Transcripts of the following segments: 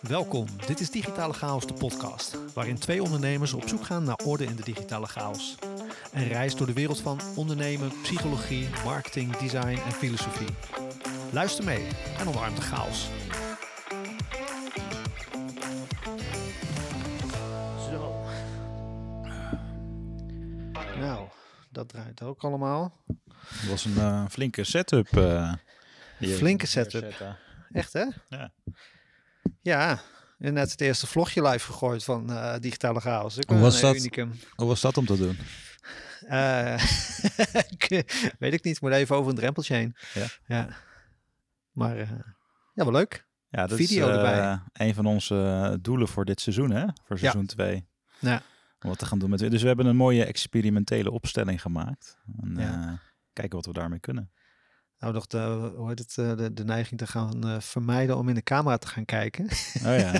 Welkom, dit is Digitale Chaos, de podcast, waarin twee ondernemers op zoek gaan naar orde in de digitale chaos. Een reis door de wereld van ondernemen, psychologie, marketing, design en filosofie. Luister mee en omarm de chaos. Zo. Nou, dat draait ook allemaal. Het was een eh, flinke setup. eh, je Flinke setup. Echt hè? Ja. Ja, en net het eerste vlogje live gegooid van eh, Digitale Chaos. Ik Hoe was dat? unicum. Hoe was dat om te doen? Eh, ik- weet ik niet, moet even over een drempeltje heen. Ja. ja. Maar eh, ja, wel leuk. Ja, dat Video is eh, erbij. een van onze eh, doelen voor dit seizoen, hè? Voor seizoen 2. Ja. Om wat te gaan doen met. Dus we hebben een mooie experimentele opstelling gemaakt. En, Ja. eh, kijken wat we daarmee kunnen. Nou, nog de, hoe heet het, eh, de, de neiging te gaan eh, vermijden om in de camera te gaan kijken. Oh ja.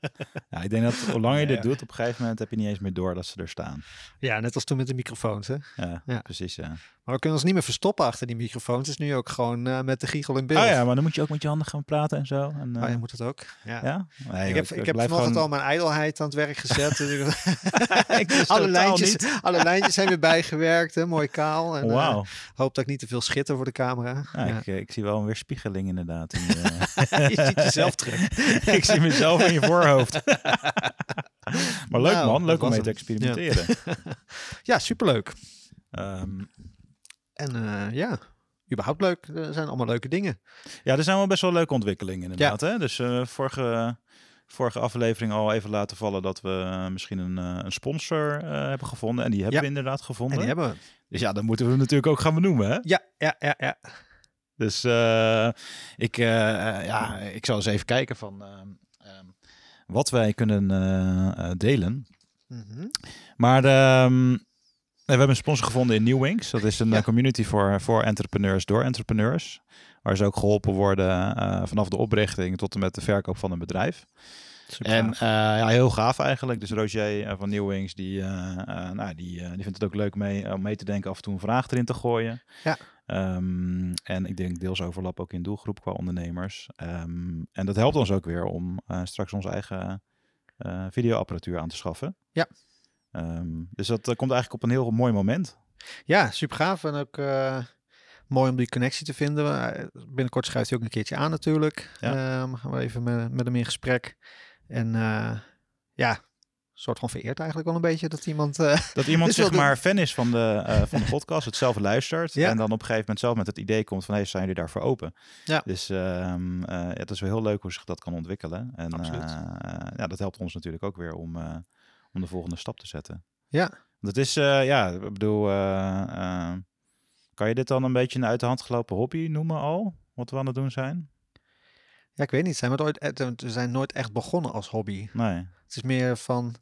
ja, ik denk dat hoe langer je dit doet, op een gegeven moment heb je niet eens meer door dat ze er staan. ja, net als toen met de microfoons. Hè? Ja, Ja. precies. Ja. Maar we kunnen ons niet meer verstoppen achter die microfoons. Het is nu ook gewoon eh, met de giegel in beeld. Oh ja, maar dan moet je ook met je handen gaan praten en zo. En, Oh, eh, je moet het ook. Ja. ja? Nee, ik heb, ik heb blijf vanochtend gewoon- al mijn ijdelheid aan het werk gezet. dus ik- Ik alle, lijntjes, niet. alle lijntjes zijn weer bijgewerkt. Hè? Mooi kaal. En, eh, Wauw. hoop dat ik niet te veel schitter voor de camera. Ja, Ja. Ik, eh, ik zie wel een weerspiegeling inderdaad. In je, je ziet jezelf terug. ik zie mezelf in je voorhoofd. maar leuk Nou, man, leuk om mee te experimenteren. Ja, superleuk. Ehm, En eh, ja, überhaupt leuk. Er zijn allemaal leuke dingen. ja, er zijn wel best wel leuke ontwikkelingen inderdaad. Hè? Dus eh, vorige, vorige aflevering al even laten vallen dat we eh, misschien een, eh, een sponsor eh, hebben gevonden. En die hebben Ja. we inderdaad En gevonden. die hebben we. Dus ja, dan moeten we hem natuurlijk ook gaan benoemen. Hè? Ja, ja, ja, ja. Dus eh, ik, eh, eh, ja, ik zal eens even kijken van ehm, wat wij kunnen delen. Mhm. Maar ehm, we hebben een sponsor gevonden in New Wings. Dat is een Ja. community voor, voor entrepreneurs door entrepreneurs. Waar ze ook geholpen worden vanaf de oprichting tot en met de verkoop van een bedrijf. Super En ja, heel gaaf eigenlijk. Dus Roger van New Wings, die, nou, die, die vindt het ook leuk mee, om mee te denken, af en toe een vraag erin te gooien. Ja. Ehm, en ik denk deels overlap ook in doelgroep qua ondernemers. Ehm, en dat helpt ons ook weer om eh, straks onze eigen eh, videoapparatuur aan te schaffen. Ja. Ehm, dus dat eh, komt eigenlijk op een heel mooi moment. Ja, super gaaf. En ook mooi om die connectie te vinden. Binnenkort schrijft hij ook een keertje aan natuurlijk. Ja. Gaan we even met, met hem in gesprek. En ja, soort van vereerd eigenlijk wel een beetje dat iemand... eh, Dat iemand wil zeg maar fan is van de, eh, van de podcast, het zelf luistert. Ja. En dan op een gegeven moment zelf met het idee komt van, hey, zijn jullie daarvoor open? Ja. Dus ehm, eh, ja, het is wel heel leuk hoe zich dat kan ontwikkelen. En ja, dat helpt ons natuurlijk ook weer om, om de volgende stap te zetten. ja, het is, ja, ik bedoel, kan je dit dan een beetje een uit de hand gelopen hobby noemen al? Wat we aan het doen zijn? ja, ik weet niet. Zijn we, het ooit, we zijn nooit echt begonnen als hobby. Nee. Het is meer van.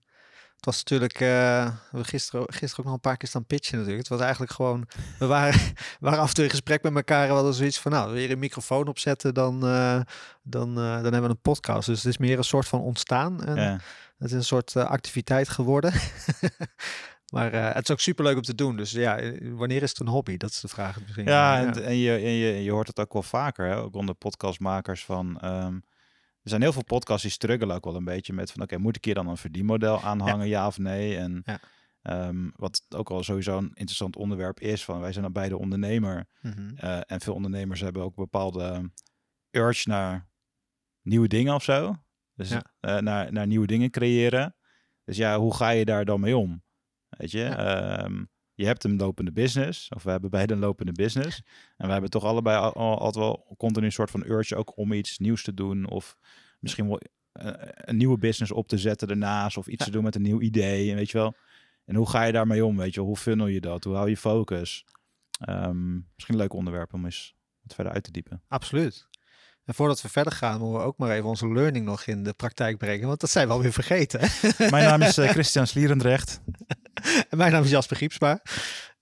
Het was natuurlijk. eh, we gisteren, gisteren ook nog een paar keer staan pitchen natuurlijk. Het was eigenlijk gewoon. We waren, waren af en toe in gesprek met elkaar. En we hadden zoiets van. Nou, weer een microfoon opzetten. Dan, eh, dan, eh, dan hebben we een podcast. Dus het is meer een soort van ontstaan. En Ja. Het is een soort activiteit geworden. maar het is ook super leuk om te doen. Dus ja, wanneer is het een hobby? Dat is de vraag misschien. Ja, en, en, je, en je, je hoort het ook wel vaker, hè? ook onder podcastmakers van... ehm, er zijn heel veel podcasts die struggelen ook wel een beetje met van... oké, moet ik hier dan een verdienmodel aanhangen, ja, of nee? En Ja. ehm, wat ook al sowieso een interessant onderwerp is... van wij zijn dan beide ondernemer... Mhm. eh, en veel ondernemers hebben ook bepaalde urge naar nieuwe dingen of zo. Dus Ja. eh, naar, naar nieuwe dingen creëren. Dus ja, hoe ga je daar dan mee om? Weet je, Ehm, je hebt een lopende business, of we hebben beide een lopende business. En we hebben toch allebei al, al- altijd wel continu een soort van urge ook om iets nieuws te doen. Of misschien wel eh, een nieuwe business op te zetten daarnaast. Of iets Ja. te doen met een nieuw idee. En weet je wel. En hoe ga je daarmee om? Weet je wel? Hoe funnel je dat? Hoe hou je focus? Ehm, misschien een leuk onderwerp om eens wat verder uit te diepen. Absoluut. En voordat we verder gaan, moeten we ook maar even onze learning nog in de praktijk brengen. Want dat zijn we alweer vergeten. Mijn naam is eh, Christian Slierendrecht. Mijn naam is Jasper Giepsma.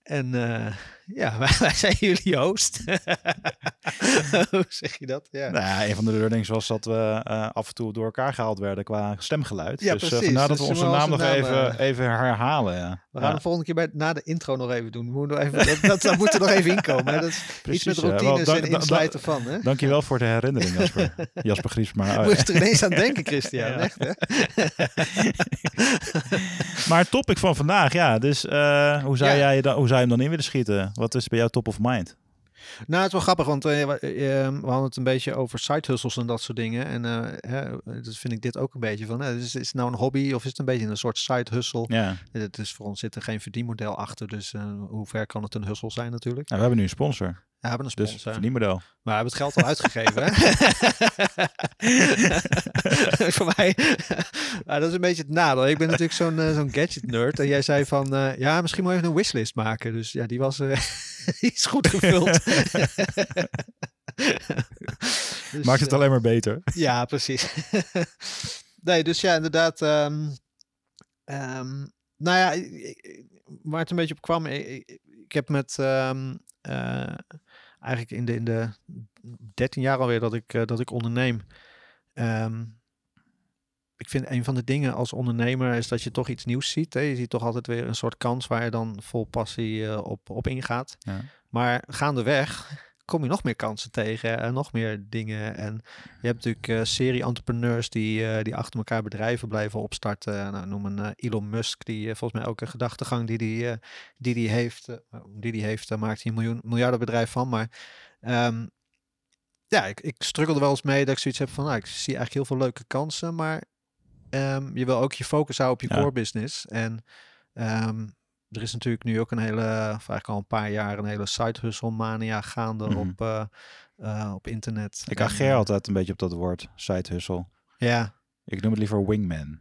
En eh, Ja, wij, wij zijn jullie host. Hoe zeg je dat? Ja. Nou ja, een van de learnings was dat we eh, af en toe door elkaar gehaald werden qua stemgeluid. Ja, dus eh, precies. vandaar dat Dus we we onze naam nog onze naam, even, even herhalen. Ja. We gaan Ja, de volgende keer bij, na de intro nog even doen. We moeten nog even, dat, dat, dat moet er nog even inkomen. Hè? Dat is iets Precies, met ja. Wel, routines dank- en insluiten van. Hè? Dankjewel voor de herinnering, Jasper. Jasper Griesma. Moest je er ineens aan denken, Christian. Ja. Echt, hè? Maar het topic van vandaag, ja. Dus eh, hoe, zou Ja. jij je dan, hoe zou je hem dan in willen schieten? Wat is bij jou top of mind? Nou, het is wel grappig, want eh, we, eh, we hadden het een beetje over side hustles en dat soort dingen. En eh, hè, dus vind ik dit ook een beetje van, is, is het nou een hobby of is het een beetje een soort side hustle? Ja. Het is voor ons zit er geen verdienmodel achter, dus eh, hoe ver kan het een hustle zijn natuurlijk? Nou, we hebben nu een sponsor. Ja, we hebben een Dus sponsor. verdienmodel. Maar we hebben het geld al uitgegeven, hè? Voor mij, dat is een beetje het nadeel. Ik ben natuurlijk zo'n eh, zo'n gadget nerd. En jij zei van, eh, ja, misschien moet je even een wishlist maken. Dus ja, die was die is goed gevuld. Dus, Maakt het alleen maar beter. ja, precies. nee, dus ja, inderdaad. ehm, ehm, nou ja, waar het een beetje op kwam, ik, heb met ehm, eh, eigenlijk in de, in de 13 jaar alweer dat ik, eh, dat ik onderneem. ehm, ik vind een van de dingen als ondernemer is dat je toch iets nieuws ziet. Hè? Je ziet toch altijd weer een soort kans waar je dan vol passie eh, op, op ingaat. Ja. Maar gaandeweg kom je nog meer kansen tegen en nog meer dingen. En je hebt natuurlijk eh, serie-entrepreneurs die, eh, die achter elkaar bedrijven blijven opstarten. Nou, noem een eh, Elon Musk, die eh, volgens mij ook een gedachtegang die die, eh, die, die heeft, eh, die die heeft, daar maakt hij een miljoen, miljardenbedrijf van. Maar ehm, ja, ik, ik struggelde wel eens mee dat ik zoiets heb van, nou, ik zie eigenlijk heel veel leuke kansen, maar ehm, je wil ook je focus houden op je Ja. core business. En ehm, er is natuurlijk nu ook een hele, of eigenlijk al een paar jaar, een hele side hustle mania gaande Mhm. op, eh, eh, op internet. Ik ageer eh, altijd een beetje op dat woord, side hustle. Ja, Ik noem het liever wingman.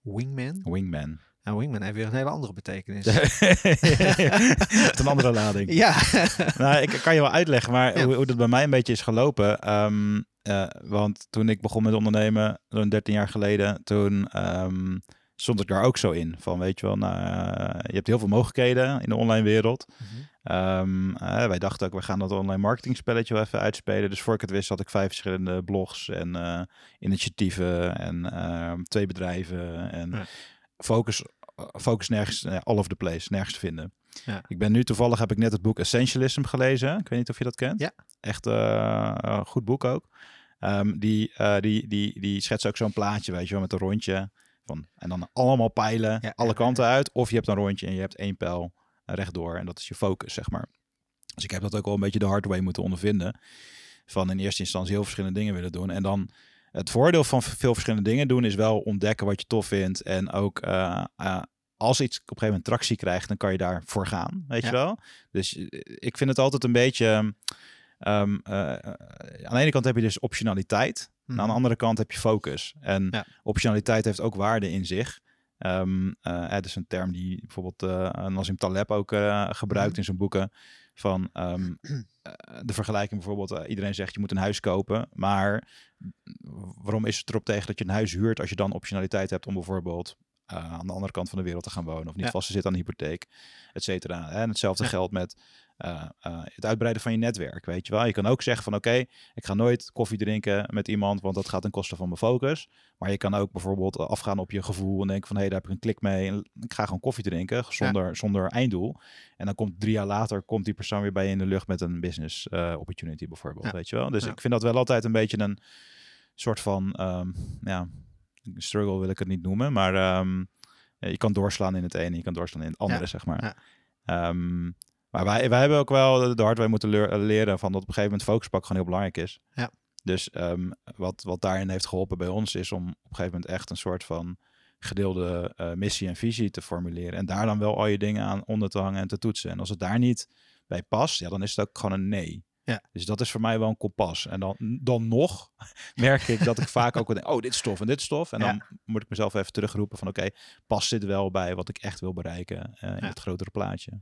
wingman. Wingman. Nou, wingman heeft weer een hele andere betekenis. Met een andere lading. ja. nou, ik kan je wel uitleggen, maar Ja. hoe, hoe dat bij mij een beetje is gelopen. ehm, eh, want toen ik begon met ondernemen, zo'n 13 jaar geleden, toen ehm, stond ik daar ook zo in. Van weet je wel, nou, eh, je hebt heel veel mogelijkheden in de online wereld. Mhm. Ehm, eh, wij dachten ook, we gaan dat online marketing spelletje wel even uitspelen. Dus voor ik het wist had ik vijf verschillende blogs en eh, initiatieven en ehm, twee bedrijven. En Ja. focus, focus nergens, all over the place, nergens te vinden. Ja. Ik ben nu toevallig, heb ik net het boek Essentialism gelezen. Ik weet niet of je dat kent. Ja. Echt een goed boek ook. Ehm, die, die, die, die schetst ook zo'n plaatje, weet je wel, met een rondje. Van, en dan allemaal pijlen, Ja, alle kanten uit. Of je hebt een rondje en je hebt één pijl rechtdoor. En dat is je focus, zeg maar. Dus ik heb dat ook wel een beetje de hard way moeten ondervinden. Van in eerste instantie heel verschillende dingen willen doen. En dan het voordeel van veel verschillende dingen doen is wel ontdekken wat je tof vindt. En ook eh, eh, als iets op een gegeven moment tractie krijgt, dan kan je daarvoor gaan. Weet Ja. je wel? Dus eh, ik vind het altijd een beetje. ehm, eh, eh, aan de ene kant heb je dus optionaliteit. En aan de andere kant heb je focus. En Mhm. Ja. optionaliteit heeft ook waarde in zich. Eh, het is een term die bijvoorbeeld eh Nassim Taleb ook eh, gebruikt Mhm. in zijn boeken. Van ehm, eh, de vergelijking bijvoorbeeld, iedereen zegt je moet een huis kopen. Maar waarom is het erop tegen dat je een huis huurt als je dan optionaliteit hebt om bijvoorbeeld aan de andere kant van de wereld te gaan wonen. Of niet Ja. vast te zitten aan een hypotheek, et cetera. En hetzelfde Ja. geldt met eh, eh, het uitbreiden van je netwerk, weet je wel. Je kan ook zeggen van oké, ik ga nooit koffie drinken met iemand, want dat gaat ten koste van mijn focus. Maar je kan ook bijvoorbeeld afgaan op je gevoel en denken van hé, daar heb ik een klik mee. En ik ga gewoon koffie drinken zonder, zonder einddoel. En dan komt drie jaar later komt die persoon weer bij je in de lucht met een business eh, opportunity bijvoorbeeld, Ja. weet je wel. Dus Ja. ik vind dat wel altijd een beetje een soort van, ehm, ja, struggle wil ik het niet noemen, maar ehm, je kan doorslaan in het ene, je kan doorslaan in het andere, zeg maar. Ja. Maar wij, wij hebben ook wel de hard way moeten leren van dat op een gegeven moment focuspak gewoon heel belangrijk is. Ja. Dus ehm, wat, wat daarin heeft geholpen bij ons is om op een gegeven moment echt een soort van gedeelde eh, missie en visie te formuleren. En daar dan wel al je dingen aan onder te hangen en te toetsen. En als het daar niet bij past, ja, dan is het ook gewoon een nee. Ja. Dus dat is voor mij wel een kompas. En dan, dan nog merk ik dat ik vaak ook wel denk, oh, dit stof en dit stof. En Ja. dan moet ik mezelf even terugroepen van, oké, past dit wel bij wat ik echt wil bereiken eh, in Ja. het grotere plaatje?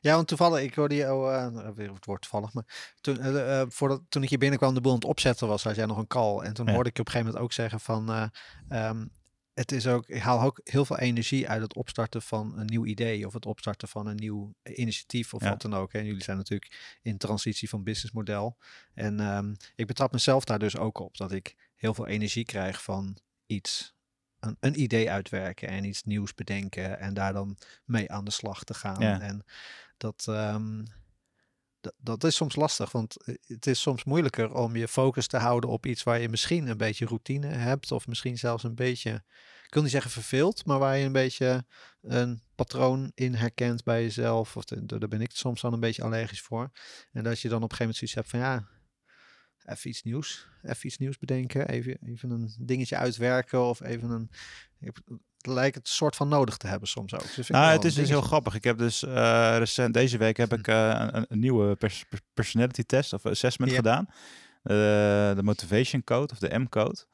Ja, want toevallig, ik hoorde jou, eh, weer het woord toevallig, maar toen, eh, eh, voordat, toen ik hier binnenkwam, de boel aan het opzetten was, had jij nog een call. En toen Ja. hoorde ik je op een gegeven moment ook zeggen van, eh, ehm, het is ook, ik haal ook heel veel energie uit het opstarten van een nieuw idee of het opstarten van een nieuw initiatief of Ja. wat dan ook. En jullie zijn natuurlijk in transitie van businessmodel. En ehm, ik betrap mezelf daar dus ook op dat ik heel veel energie krijg van iets, een, een idee uitwerken en iets nieuws bedenken en daar dan mee aan de slag te gaan. Ja. En dat, ehm, dat, dat is soms lastig, want eh, het is soms moeilijker om je focus te houden op iets waar je misschien een beetje routine hebt, of misschien zelfs een beetje, ik wil niet zeggen verveeld, maar waar je een beetje een patroon in herkent bij jezelf. Of de- daar ben ik soms dan een beetje allergisch voor. En dat je dan op een gegeven moment zoiets hebt van ja, even iets nieuws, even iets nieuws bedenken, even, even een dingetje uitwerken of even een. Het lijkt het soort van nodig te hebben soms ook. Dus Nou, het is dus heel grappig. Ik heb dus eh, recent deze week heb ik eh, een, een nieuwe pers- pers- personality test of assessment gedaan. Eh, de motivation code of de M-code.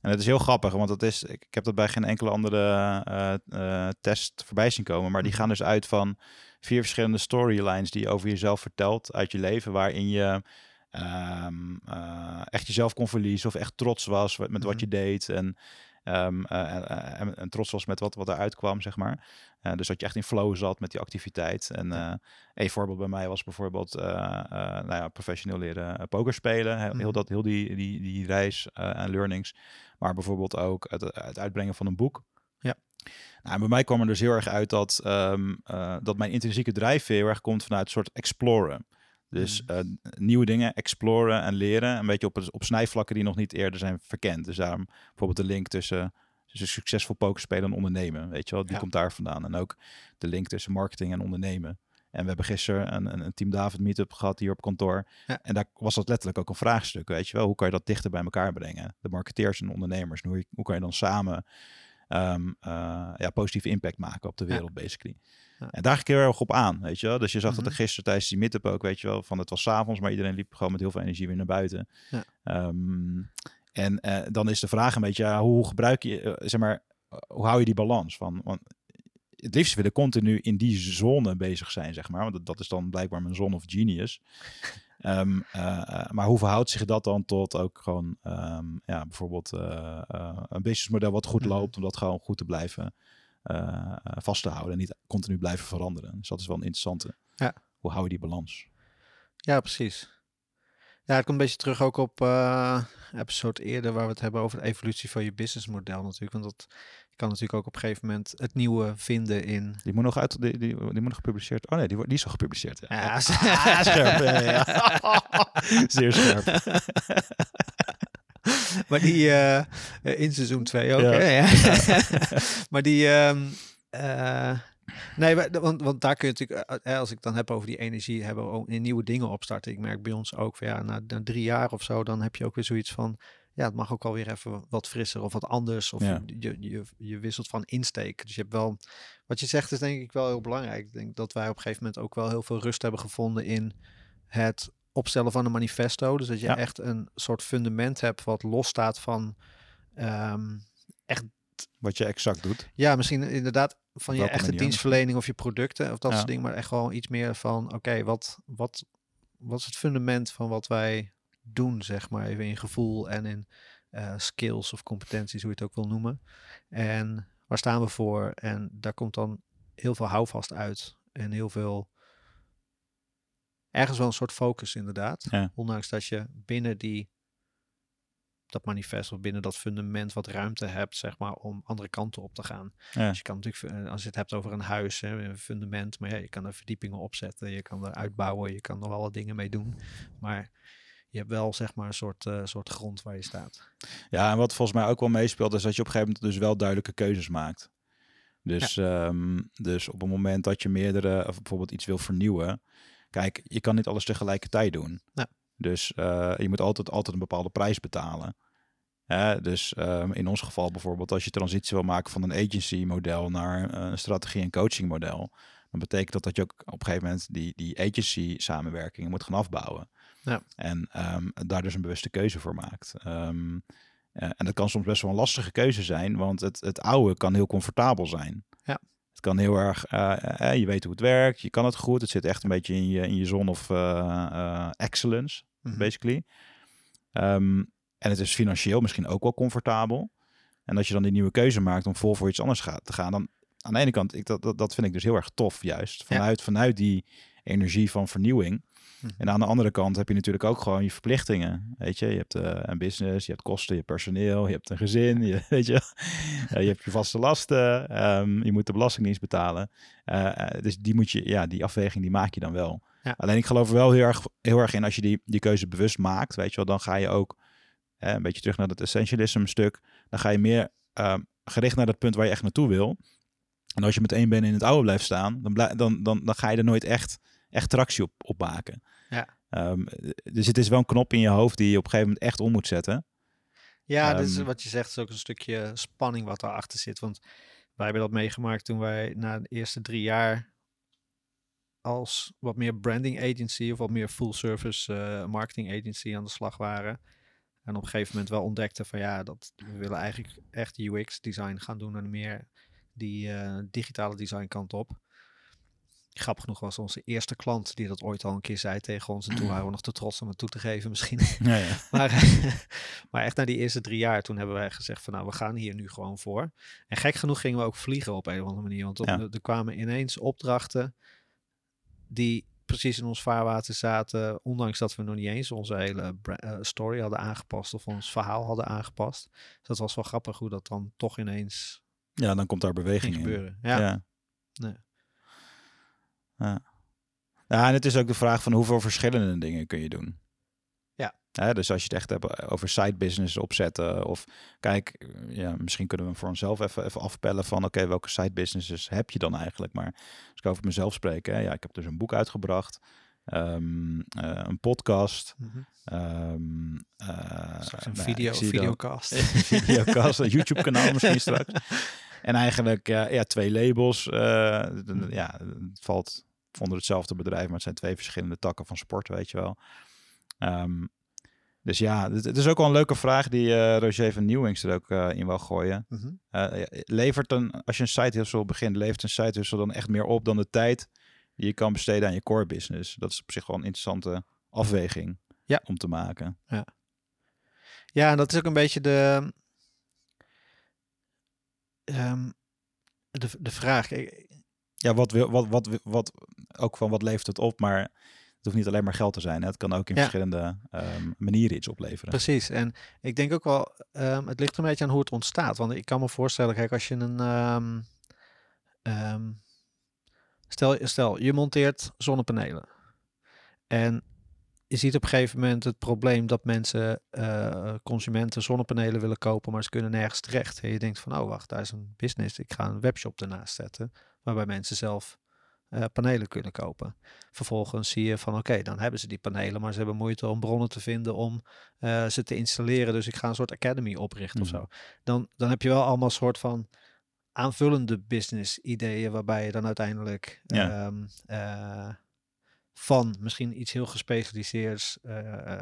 En het is heel grappig, want dat is, ik, ik heb dat bij geen enkele andere eh, test voorbij zien komen. Maar die Mhm. gaan dus uit van vier verschillende storylines die je over jezelf vertelt uit je leven. Waarin je ehm, eh, echt jezelf kon verliezen of echt trots was met wat Mhm. je deed. En, ehm, eh, eh, en, en trots was met wat, wat eruit kwam, zeg maar. Dus dat je echt in flow zat met die activiteit. En een voorbeeld bij mij was bijvoorbeeld nou ja, professioneel leren poker spelen. He- Heel, Mhm. dat, heel die, die, die reis en learnings. Maar bijvoorbeeld ook het, het uitbrengen van een boek. Ja. Nou, en bij mij kwam er dus heel erg uit dat, ehm, eh, dat mijn intrinsieke drijfveer heel erg komt vanuit het soort exploren. Dus Mhm. eh, nieuwe dingen exploren en leren. Een beetje op, op snijvlakken die nog niet eerder zijn verkend. Dus daarom bijvoorbeeld de link tussen, tussen succesvol pokerspelen en ondernemen. Weet je wel, die Ja. komt daar vandaan. En ook de link tussen marketing en ondernemen. En we hebben gisteren een, een, een Team David meetup gehad hier op kantoor. Ja. En daar was dat letterlijk ook een vraagstuk. Weet je wel, hoe kan je dat dichter bij elkaar brengen? De marketeers en ondernemers. En hoe, hoe kan je dan samen ehm, eh, ja, positieve impact maken op de Ja. wereld, basically. Ja. En daar ging ik heel erg op aan, weet je wel. Dus je zag dat Mhm. er gisteren tijdens die meetup ook, weet je wel, van het was avonds, maar iedereen liep gewoon met heel veel energie weer naar buiten. Ja. Ehm, en eh, dan is de vraag een beetje, ja, hoe gebruik je, eh, zeg maar, eh, hoe hou je die balans van? Want het liefst willen continu in die zone bezig zijn, zeg maar. Want dat- dat is dan blijkbaar mijn zone of genius. Ehm, eh, eh, maar hoe verhoudt zich dat dan tot ook gewoon, ehm, ja, bijvoorbeeld een businessmodel wat goed Mhm. loopt, om dat gewoon goed te blijven vast te houden en niet continu blijven veranderen. Dus dat is wel een interessante. Ja. Hoe hou je die balans? Ja, precies. Ja, het komt een beetje terug ook op eh episode eerder waar we het hebben over de evolutie van je businessmodel natuurlijk. Want dat kan natuurlijk ook op een gegeven moment het nieuwe vinden in. Die moet nog uit, die, die, die moet nog gepubliceerd. Oh nee, die, wordt- die is al gepubliceerd. Ja, Ja, Ah, scherp. Ja. Zeer scherp. maar die eh, in seizoen 2 ook. Ja. Hè? Maar die. ehm, eh, nee, wa- want, want daar kun je natuurlijk, eh, als ik dan heb over die energie, hebben we ook in nieuwe dingen opstarten. Ik merk bij ons ook van ja, na, na drie jaar of zo, dan heb je ook weer zoiets van. Ja, het mag ook alweer even wat frisser of wat anders. Of Ja. je, je, je wisselt van insteek. Dus je hebt wel. Wat je zegt is denk ik wel heel belangrijk. Ik denk dat wij op een gegeven moment ook wel heel veel rust hebben gevonden in het opstellen van een manifesto. Dus dat je Ja. echt een soort fundament hebt wat losstaat van ehm, Wat je exact doet. ja, misschien inderdaad van je echte dienstverlening of je producten of dat Ja. soort dingen, maar echt gewoon iets meer van oké, wat, wat, wat is het fundament van wat wij doen, zeg maar, even in gevoel en in eh, skills of competenties, hoe je het ook wil noemen. En waar staan we voor? En daar komt dan heel veel houvast uit en heel veel ergens wel een soort focus inderdaad. Ja. Ondanks dat je binnen die dat manifest of binnen dat fundament wat ruimte hebt, zeg maar, om andere kanten op te gaan. Ja. Dus je kan natuurlijk, eh, als je het hebt over een huis, hè, een fundament, maar ja, je kan er verdiepingen opzetten, je kan er uitbouwen, je kan er alle dingen mee doen. Maar je hebt wel, zeg maar, een soort, eh, soort grond waar je staat. Ja, en wat volgens mij ook wel meespeelt, is dat je op een gegeven moment dus wel duidelijke keuzes maakt. Dus, ehm, dus op het moment dat je meerdere, of bijvoorbeeld iets wil vernieuwen, kijk, je kan niet alles tegelijkertijd doen. Ja. Dus eh, je moet altijd, altijd een bepaalde prijs betalen. Hè, dus ehm, in ons geval bijvoorbeeld, als je transitie wil maken van een agency model naar eh, een strategie- en coaching model, dan betekent dat dat je ook op een gegeven moment die, die agency samenwerking moet gaan afbouwen. Ja. En ehm, daar dus een bewuste keuze voor maakt. Ehm, eh, en dat kan soms best wel een lastige keuze zijn, want het, het oude kan heel comfortabel zijn. Ja. Kan heel erg, eh, eh, je weet hoe het werkt, je kan het goed, het zit echt een beetje in je, in je zone of eh, eh, excellence, Mhm. basically. Ehm, en het is financieel misschien ook wel comfortabel. En als je dan die nieuwe keuze maakt om vol voor iets anders te gaan, dan aan de ene kant, ik, dat, dat, dat vind ik dus heel erg tof, juist. Vanuit, vanuit die energie van vernieuwing. Mhm. En aan de andere kant heb je natuurlijk ook gewoon je verplichtingen. Weet je, je hebt eh, een business, je hebt kosten, je hebt personeel, je hebt een gezin, je, weet je, Eh, je hebt je vaste lasten, ehm, je moet de belastingdienst betalen. Eh, dus die moet je, ja, die afweging die maak je dan wel. Ja. Alleen ik geloof er wel heel erg, heel erg in als je die, die keuze bewust maakt, weet je wel, dan ga je ook eh, een beetje terug naar dat essentialism stuk. Dan ga je meer ehm, gericht naar dat punt waar je echt naartoe wil. En als je met één been in het oude blijft staan, dan, dan, dan, dan ga je er nooit echt, echt tractie op, op maken. Ehm, dus het is wel een knop in je hoofd die je op een gegeven moment echt om moet zetten. Ja, dit is Ehm, wat je zegt, is ook een stukje spanning wat daarachter zit. Want wij hebben dat meegemaakt toen wij na de eerste drie jaar als wat meer branding agency of wat meer full service eh, marketing agency aan de slag waren. En op een gegeven moment wel ontdekten van ja, dat we willen eigenlijk echt UX design gaan doen en meer die eh, digitale design kant op. Grappig genoeg was onze eerste klant die dat ooit al een keer zei tegen ons. En toen waren we nog te trots om het toe te geven misschien. Ja, ja. Maar, maar echt na die eerste drie jaar, toen hebben wij gezegd van nou, we gaan hier nu gewoon voor. En gek genoeg gingen we ook vliegen op een of andere manier. Want op- Ja. er, kwamen ineens opdrachten die precies in ons vaarwater zaten. Ondanks dat we nog niet eens onze hele eh, story hadden aangepast of ons verhaal hadden aangepast. Dus dat was wel grappig hoe dat dan toch ineens ja, dan komt daar beweging ging in. gebeuren. Ja, Ja. Nee. Ja. ja, en het is ook de vraag van hoeveel verschillende dingen kun je doen. Ja. Dus als je het echt hebt over side business opzetten of kijk, ja, misschien kunnen we voor onszelf even, even afpellen van oké, welke side businesses heb je dan eigenlijk? Maar als ik over mezelf spreek, hè, ja, ik heb dus een boek uitgebracht, ehm, eh, een podcast, Mhm. ehm, eh, een nou, video, videocast. videocast, een YouTube kanaal misschien straks. En eigenlijk ja, ja, twee labels. eh, ja, het valt onder hetzelfde bedrijf, maar het zijn twee verschillende takken van sport, weet je wel. Ehm, dus ja, het, is ook wel een leuke vraag die eh, Roger van Nieuwings er ook eh, in wil gooien. Mhm. Ja, levert een, als je een side hustle begint, levert een side hustle dan echt meer op dan de tijd die je kan besteden aan je core business? Dat is op zich wel een interessante afweging Ja. om te maken. Ja, en dat is ook een beetje de, ehm, de, de vraag. Ja, wat, wil, wat, wat, wat, ook van wat levert het op, maar het hoeft niet alleen maar geld te zijn. Hè? Het kan ook in Ja. verschillende ehm, manieren iets opleveren. Precies. En ik denk ook wel, ehm, het ligt een beetje aan hoe het ontstaat. Want ik kan me voorstellen, kijk, als je een. stel, stel, je monteert zonnepanelen. En je ziet op een gegeven moment het probleem dat mensen, eh, consumenten, zonnepanelen willen kopen, maar ze kunnen nergens terecht. En je denkt van, oh wacht, daar is een business. Ik ga een webshop ernaast zetten, waarbij mensen zelf eh, panelen kunnen kopen. Vervolgens zie je van, oké, dan hebben ze die panelen, maar ze hebben moeite om bronnen te vinden om eh, ze te installeren. Dus ik ga een soort academy oprichten of zo. Dan, dan heb je wel allemaal soort van aanvullende business ideeën, waarbij je dan uiteindelijk Ja. ehm, eh, van misschien iets heel gespecialiseerds eh,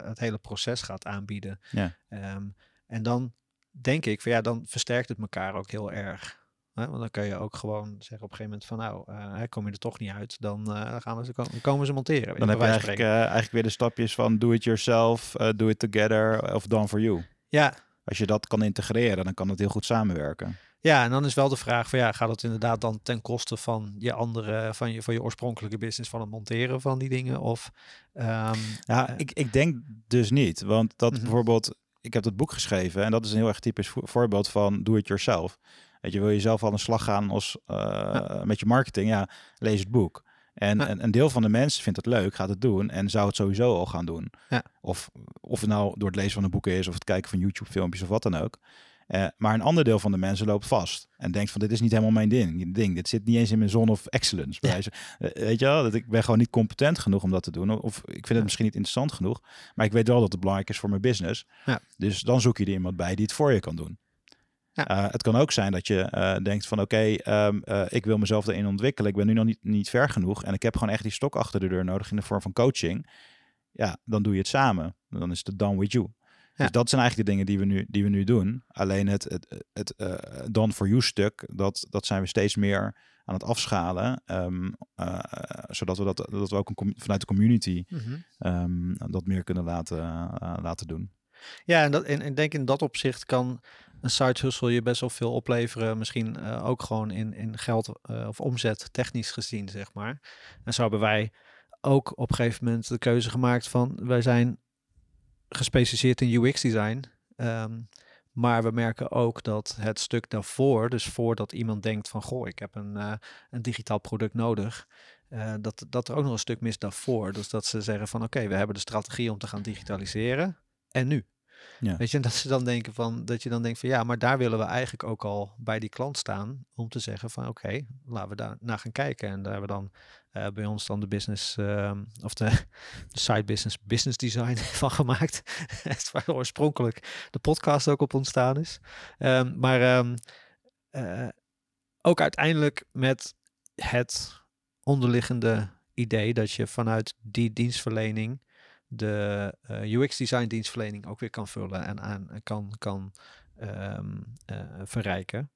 het hele proces gaat aanbieden. Ja. Ehm, en dan denk ik van ja, dan versterkt het elkaar ook heel erg. Hè? Want dan kun je ook gewoon zeggen op een gegeven moment van nou, eh, hè, kom je er toch niet uit, dan, eh, gaan we ze, ko- komen ze monteren. Dan heb je eigenlijk, eh, eigenlijk weer de stapjes van do it yourself, eh, do it together of done for you. Ja, Als je dat kan integreren, dan kan het heel goed samenwerken. Ja, en dan is wel de vraag van ja, gaat het inderdaad dan ten koste van je andere, van je, van je oorspronkelijke business van het monteren van die dingen? Of ehm, Ja, Eh. ik, ik denk dus niet. Want dat Mhm. bijvoorbeeld, ik heb dat boek geschreven en dat is een heel erg typisch vo- voorbeeld van do it yourself. Weet je, wil je zelf aan de slag gaan als, eh, met je marketing? Ja, lees het boek. En, Ja. een deel van de mensen vindt het leuk, gaat het doen en zou het sowieso al gaan doen. Ja. Of, of het nou door het lezen van een boek is of het kijken van YouTube filmpjes of wat dan ook. Eh, maar een ander deel van de mensen loopt vast en denkt van dit is niet helemaal mijn ding. ding. Dit zit niet eens in mijn zone of excellence. Ja. wijze- eh, weet je wel, dat ik ben gewoon niet competent genoeg om dat te doen. Of ik vind het misschien niet interessant genoeg, maar ik weet wel dat het belangrijk is voor mijn business. Ja. Dus dan zoek je er iemand bij die het voor je kan doen. Ja. Eh, het kan ook zijn dat je eh, denkt van oké, ehm, eh, ik wil mezelf erin ontwikkelen. Ik ben nu nog niet, niet ver genoeg en ik heb gewoon echt die stok achter de deur nodig in de vorm van coaching. Ja, dan doe je het samen. Dan is het done with you. Dus dat zijn eigenlijk de dingen die we nu, die we nu doen. Alleen het, het, het eh, done for you stuk, dat, dat zijn we steeds meer aan het afschalen. ehm, eh, zodat we dat, dat we ook een, vanuit de community mhm. ehm, dat meer kunnen laten, eh, laten doen. Ja, en, dat, en ik denk in dat opzicht kan een side hustle je best wel veel opleveren. Misschien uh, ook gewoon in, in geld uh, of omzet technisch gezien, zeg maar. En zo hebben wij ook op een gegeven moment de keuze gemaakt van... wij zijn gespecialiseerd in UX design. Um, maar we merken ook dat het stuk daarvoor, dus voordat iemand denkt van goh, ik heb een, uh, een digitaal product nodig, uh, dat, dat er ook nog een stuk mis daarvoor. Dus dat ze zeggen van oké, okay, we hebben de strategie om te gaan digitaliseren. En nu? Ja. Weet je, en dat ze dan denken van dat je dan denkt van ja, maar daar willen we eigenlijk ook al bij die klant staan om te zeggen van oké, laten we daar naar gaan kijken. En daar hebben we dan uh, bij ons dan de business uh, of de, de, side business business design van gemaakt. waar oorspronkelijk de podcast ook op ontstaan is. Um, maar um, uh, ook uiteindelijk met het onderliggende idee dat je vanuit die dienstverlening de uh, UX design dienstverlening ook weer kan vullen en aan kan, kan verrijken.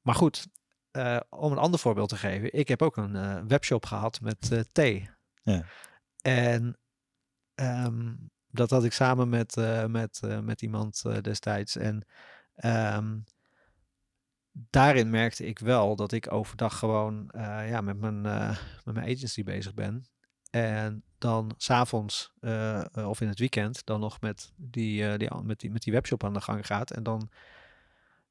Maar goed, uh, om een ander voorbeeld te geven. Ik heb ook een webshop gehad met thee. Ja. En um, dat had ik samen met, met, met iemand destijds. En um, daarin merkte ik wel dat ik overdag gewoon ja, met, mijn, met mijn agency bezig ben. En dan s'avonds uh, of in het weekend dan nog met die, die, met, die, met die webshop aan de gang gaat. En dan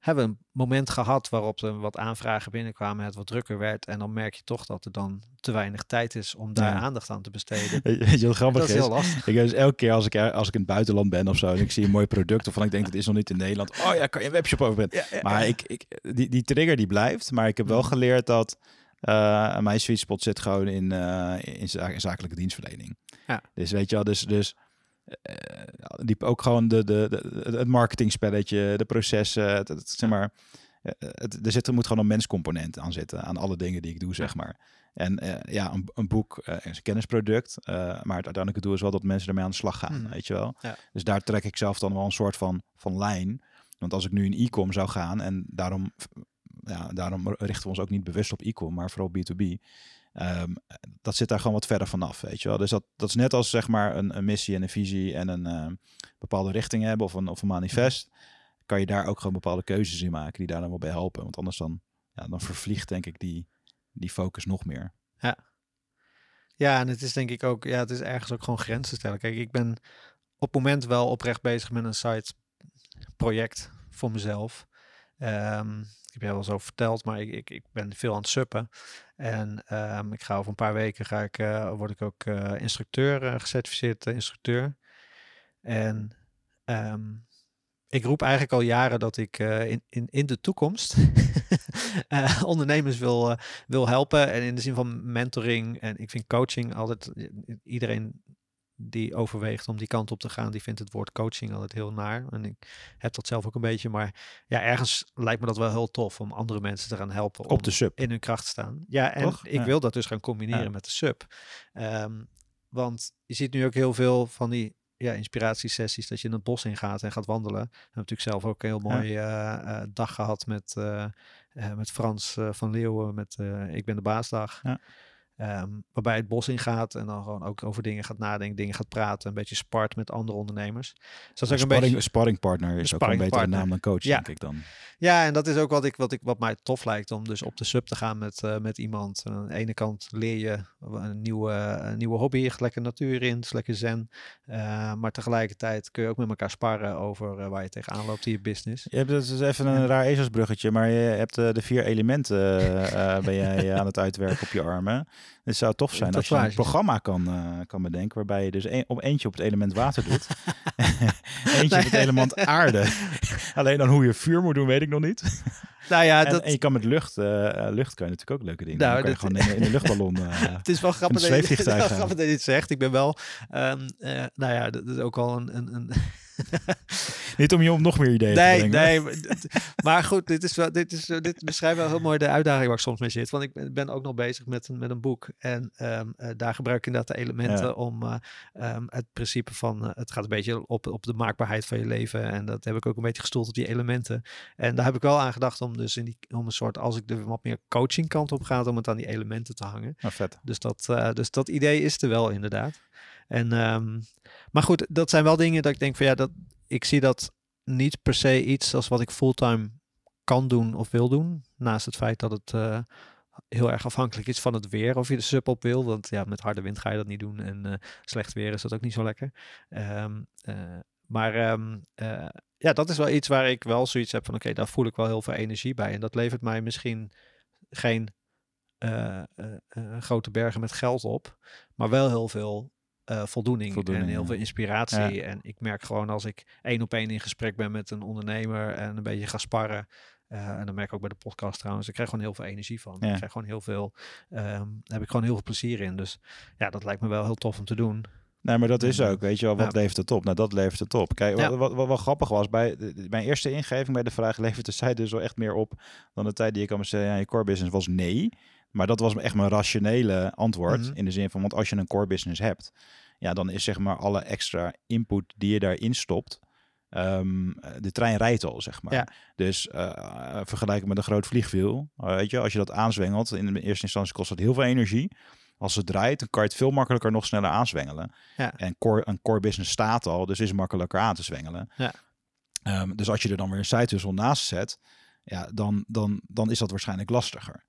hebben we een moment gehad waarop er wat aanvragen binnenkwamen, het wat drukker werd. En dan merk je toch dat er dan te weinig tijd is om daar aandacht aan te besteden. Weet je wat grappig dat is? Heel lastig. Ik dus elke keer als ik, als ik in het buitenland ben of zo en ik zie een mooi product of ik denk het is nog niet in Nederland. Oh ja, kan je een webshop over Ja, maar Ik, ik, die, die trigger die blijft. Maar ik heb wel mhm. geleerd dat uh, mijn sweet spot zit gewoon in, uh, in, zakelijke dienstverlening. Ja. Dus weet je wel, dus, dus uh, die ook gewoon de, de, de, het marketingspelletje, de processen, het, het, zeg maar, het, er, zit, er moet gewoon een menscomponent aan zitten, aan alle dingen die ik doe, zeg maar. En ja, een, een boek is een kennisproduct, maar het uiteindelijke doel is wel dat mensen ermee aan de slag gaan, mm. weet je wel. Ja. Dus daar trek ik zelf dan wel een soort van, van lijn. Want als ik nu in e-com zou gaan en daarom ja, daarom richten we ons ook niet bewust op e-com, maar vooral B2B. Um, ehm, dat zit daar gewoon wat verder vanaf, weet je wel. Dus dat, dat is net als zeg maar een, een missie en een visie en een uh, bepaalde richting hebben of een, of een manifest. Kan je daar ook gewoon bepaalde keuzes in maken die daar dan wel bij helpen. Want anders dan, ja, dan vervliegt denk ik die, die focus nog meer. Ja. ja, en het is denk ik ook, ja, het is ergens ook gewoon grenzen stellen. Kijk, ik ben op het moment wel oprecht bezig met een site project voor mezelf. Um, heb je wel zo verteld, maar ik, ik, ik ben veel aan het suppen. En um, ik ga over een paar weken ga ik, uh, word ik ook uh, instructeur, uh, gecertificeerd instructeur. En um, ik roep eigenlijk al jaren dat ik in, in, in de toekomst ondernemers wil, wil helpen. En in de zin van mentoring. En ik vind coaching altijd, iedereen die overweegt om die kant op te gaan, die vindt het woord coaching altijd heel naar. En ik heb dat zelf ook een beetje. Maar ja, ergens lijkt me dat wel heel tof om andere mensen te gaan helpen. Op de sub. In hun kracht te staan. Ja, en ik wil dat dus gaan combineren met de sub. Um, want je ziet nu ook heel veel van die ja, inspiratiesessies dat je in het bos ingaat en gaat wandelen. Ik heb natuurlijk zelf ook een heel mooi uh, dag gehad met, uh, met Frans van Leeuwen met Ik ben de baasdag. Ja. Um, waarbij het bos ingaat en dan gewoon ook over dingen gaat nadenken, dingen gaat praten, een beetje spart met andere ondernemers. Dus dat is een sparring, beetje, sparringpartner is ook een betere naam dan coach, ja. denk ik dan. Ja, en dat is ook wat, ik, wat, ik, wat mij tof lijkt om dus op de sub te gaan met, uh, met iemand. aan de ene kant leer je een nieuwe, een nieuwe hobby, je lekker natuur in, lekker zen. Uh, maar tegelijkertijd kun je ook met elkaar sparren over uh, waar je tegenaan loopt in je business. Je hebt dus even een raar ezelsbruggetje, maar je hebt de vier elementen ben jij aan het uitwerken op je armen. Het zou tof zijn als je een programma kan, uh, kan bedenken waarbij je dus een, op eentje op het element water doet. eentje op het element aarde. Alleen dan hoe je vuur moet doen, weet ik nog niet. Nou ja, en, dat... en je kan met lucht, uh, lucht kan je natuurlijk ook leuke dingen nou, doen. kan je gewoon in, in, de luchtballon. Uh, het is wel grappig, dat je, grappig dat je dit zegt. Ik ben wel, um, nou ja, dat is ook wel een, een, een Niet om je om nog meer ideeën nee, te brengen. Nee, maar goed, dit, is wel, dit, is, dit beschrijft wel heel mooi de uitdaging waar ik soms mee zit. Want ik ben ook nog bezig met, met een boek. En um, uh, daar gebruik ik inderdaad de elementen ja. om uh, um, het principe van... Uh, het gaat een beetje op, op de maakbaarheid van je leven. En dat heb ik ook een beetje gestoeld op die elementen. En daar heb ik wel aan gedacht om dus in die, om een soort... Als ik er wat meer coaching kant op ga, om het aan die elementen te hangen. Oh, vet. Dus dat, dus dat idee is er wel inderdaad. En, ehm, maar goed, dat zijn wel dingen dat ik denk van ja, dat, ik zie dat niet per se iets als wat ik fulltime kan doen of wil doen. Naast het feit dat het eh, heel erg afhankelijk is van het weer of je de sub op wil. Want ja, met harde wind ga je dat niet doen. En eh, slecht weer is dat ook niet zo lekker. Ehm, eh, maar ehm, ja, dat is wel iets waar ik wel zoiets heb van oké, daar voel ik wel heel veel energie bij. En dat levert mij misschien geen grote bergen met geld op. Maar wel heel veel voldoening, en heel veel inspiratie. En ik merk gewoon als ik één op één in gesprek ben met een ondernemer en een beetje ga sparren, uh, en dan merk ik ook bij de podcast trouwens. Ik krijg gewoon heel veel energie van. Ik krijg gewoon heel veel. Um, heb ik gewoon heel veel plezier in. Dus ja, dat lijkt me wel heel tof om te doen. Nee, maar dat is ook, weet je wel, wat levert het op? Nou, dat levert het op. Kijk, wat, wat, wat, wat, grappig was, bij de, mijn eerste ingeving bij de vraag levert de zij dus wel echt meer op dan de tijd die ik aan zei, ja, je core business was nee. Maar dat was echt mijn rationele antwoord, mhm. in de zin van, want als je een core business hebt, ja, dan is zeg maar alle extra input die je daarin stopt, Um, de trein rijdt al, zeg maar. Ja. Dus uh, vergelijken met een groot vliegwiel. Uh, weet je, als je dat aanzwengelt, in de eerste instantie kost dat heel veel energie. Als het draait, dan kan je het veel makkelijker nog sneller aanzwengelen. Ja. En core, een core business staat al, dus is makkelijker aan te zwengelen. Ja. Um, dus als je er dan weer een side hustle naast zet, ja, dan, dan, dan is dat waarschijnlijk lastiger.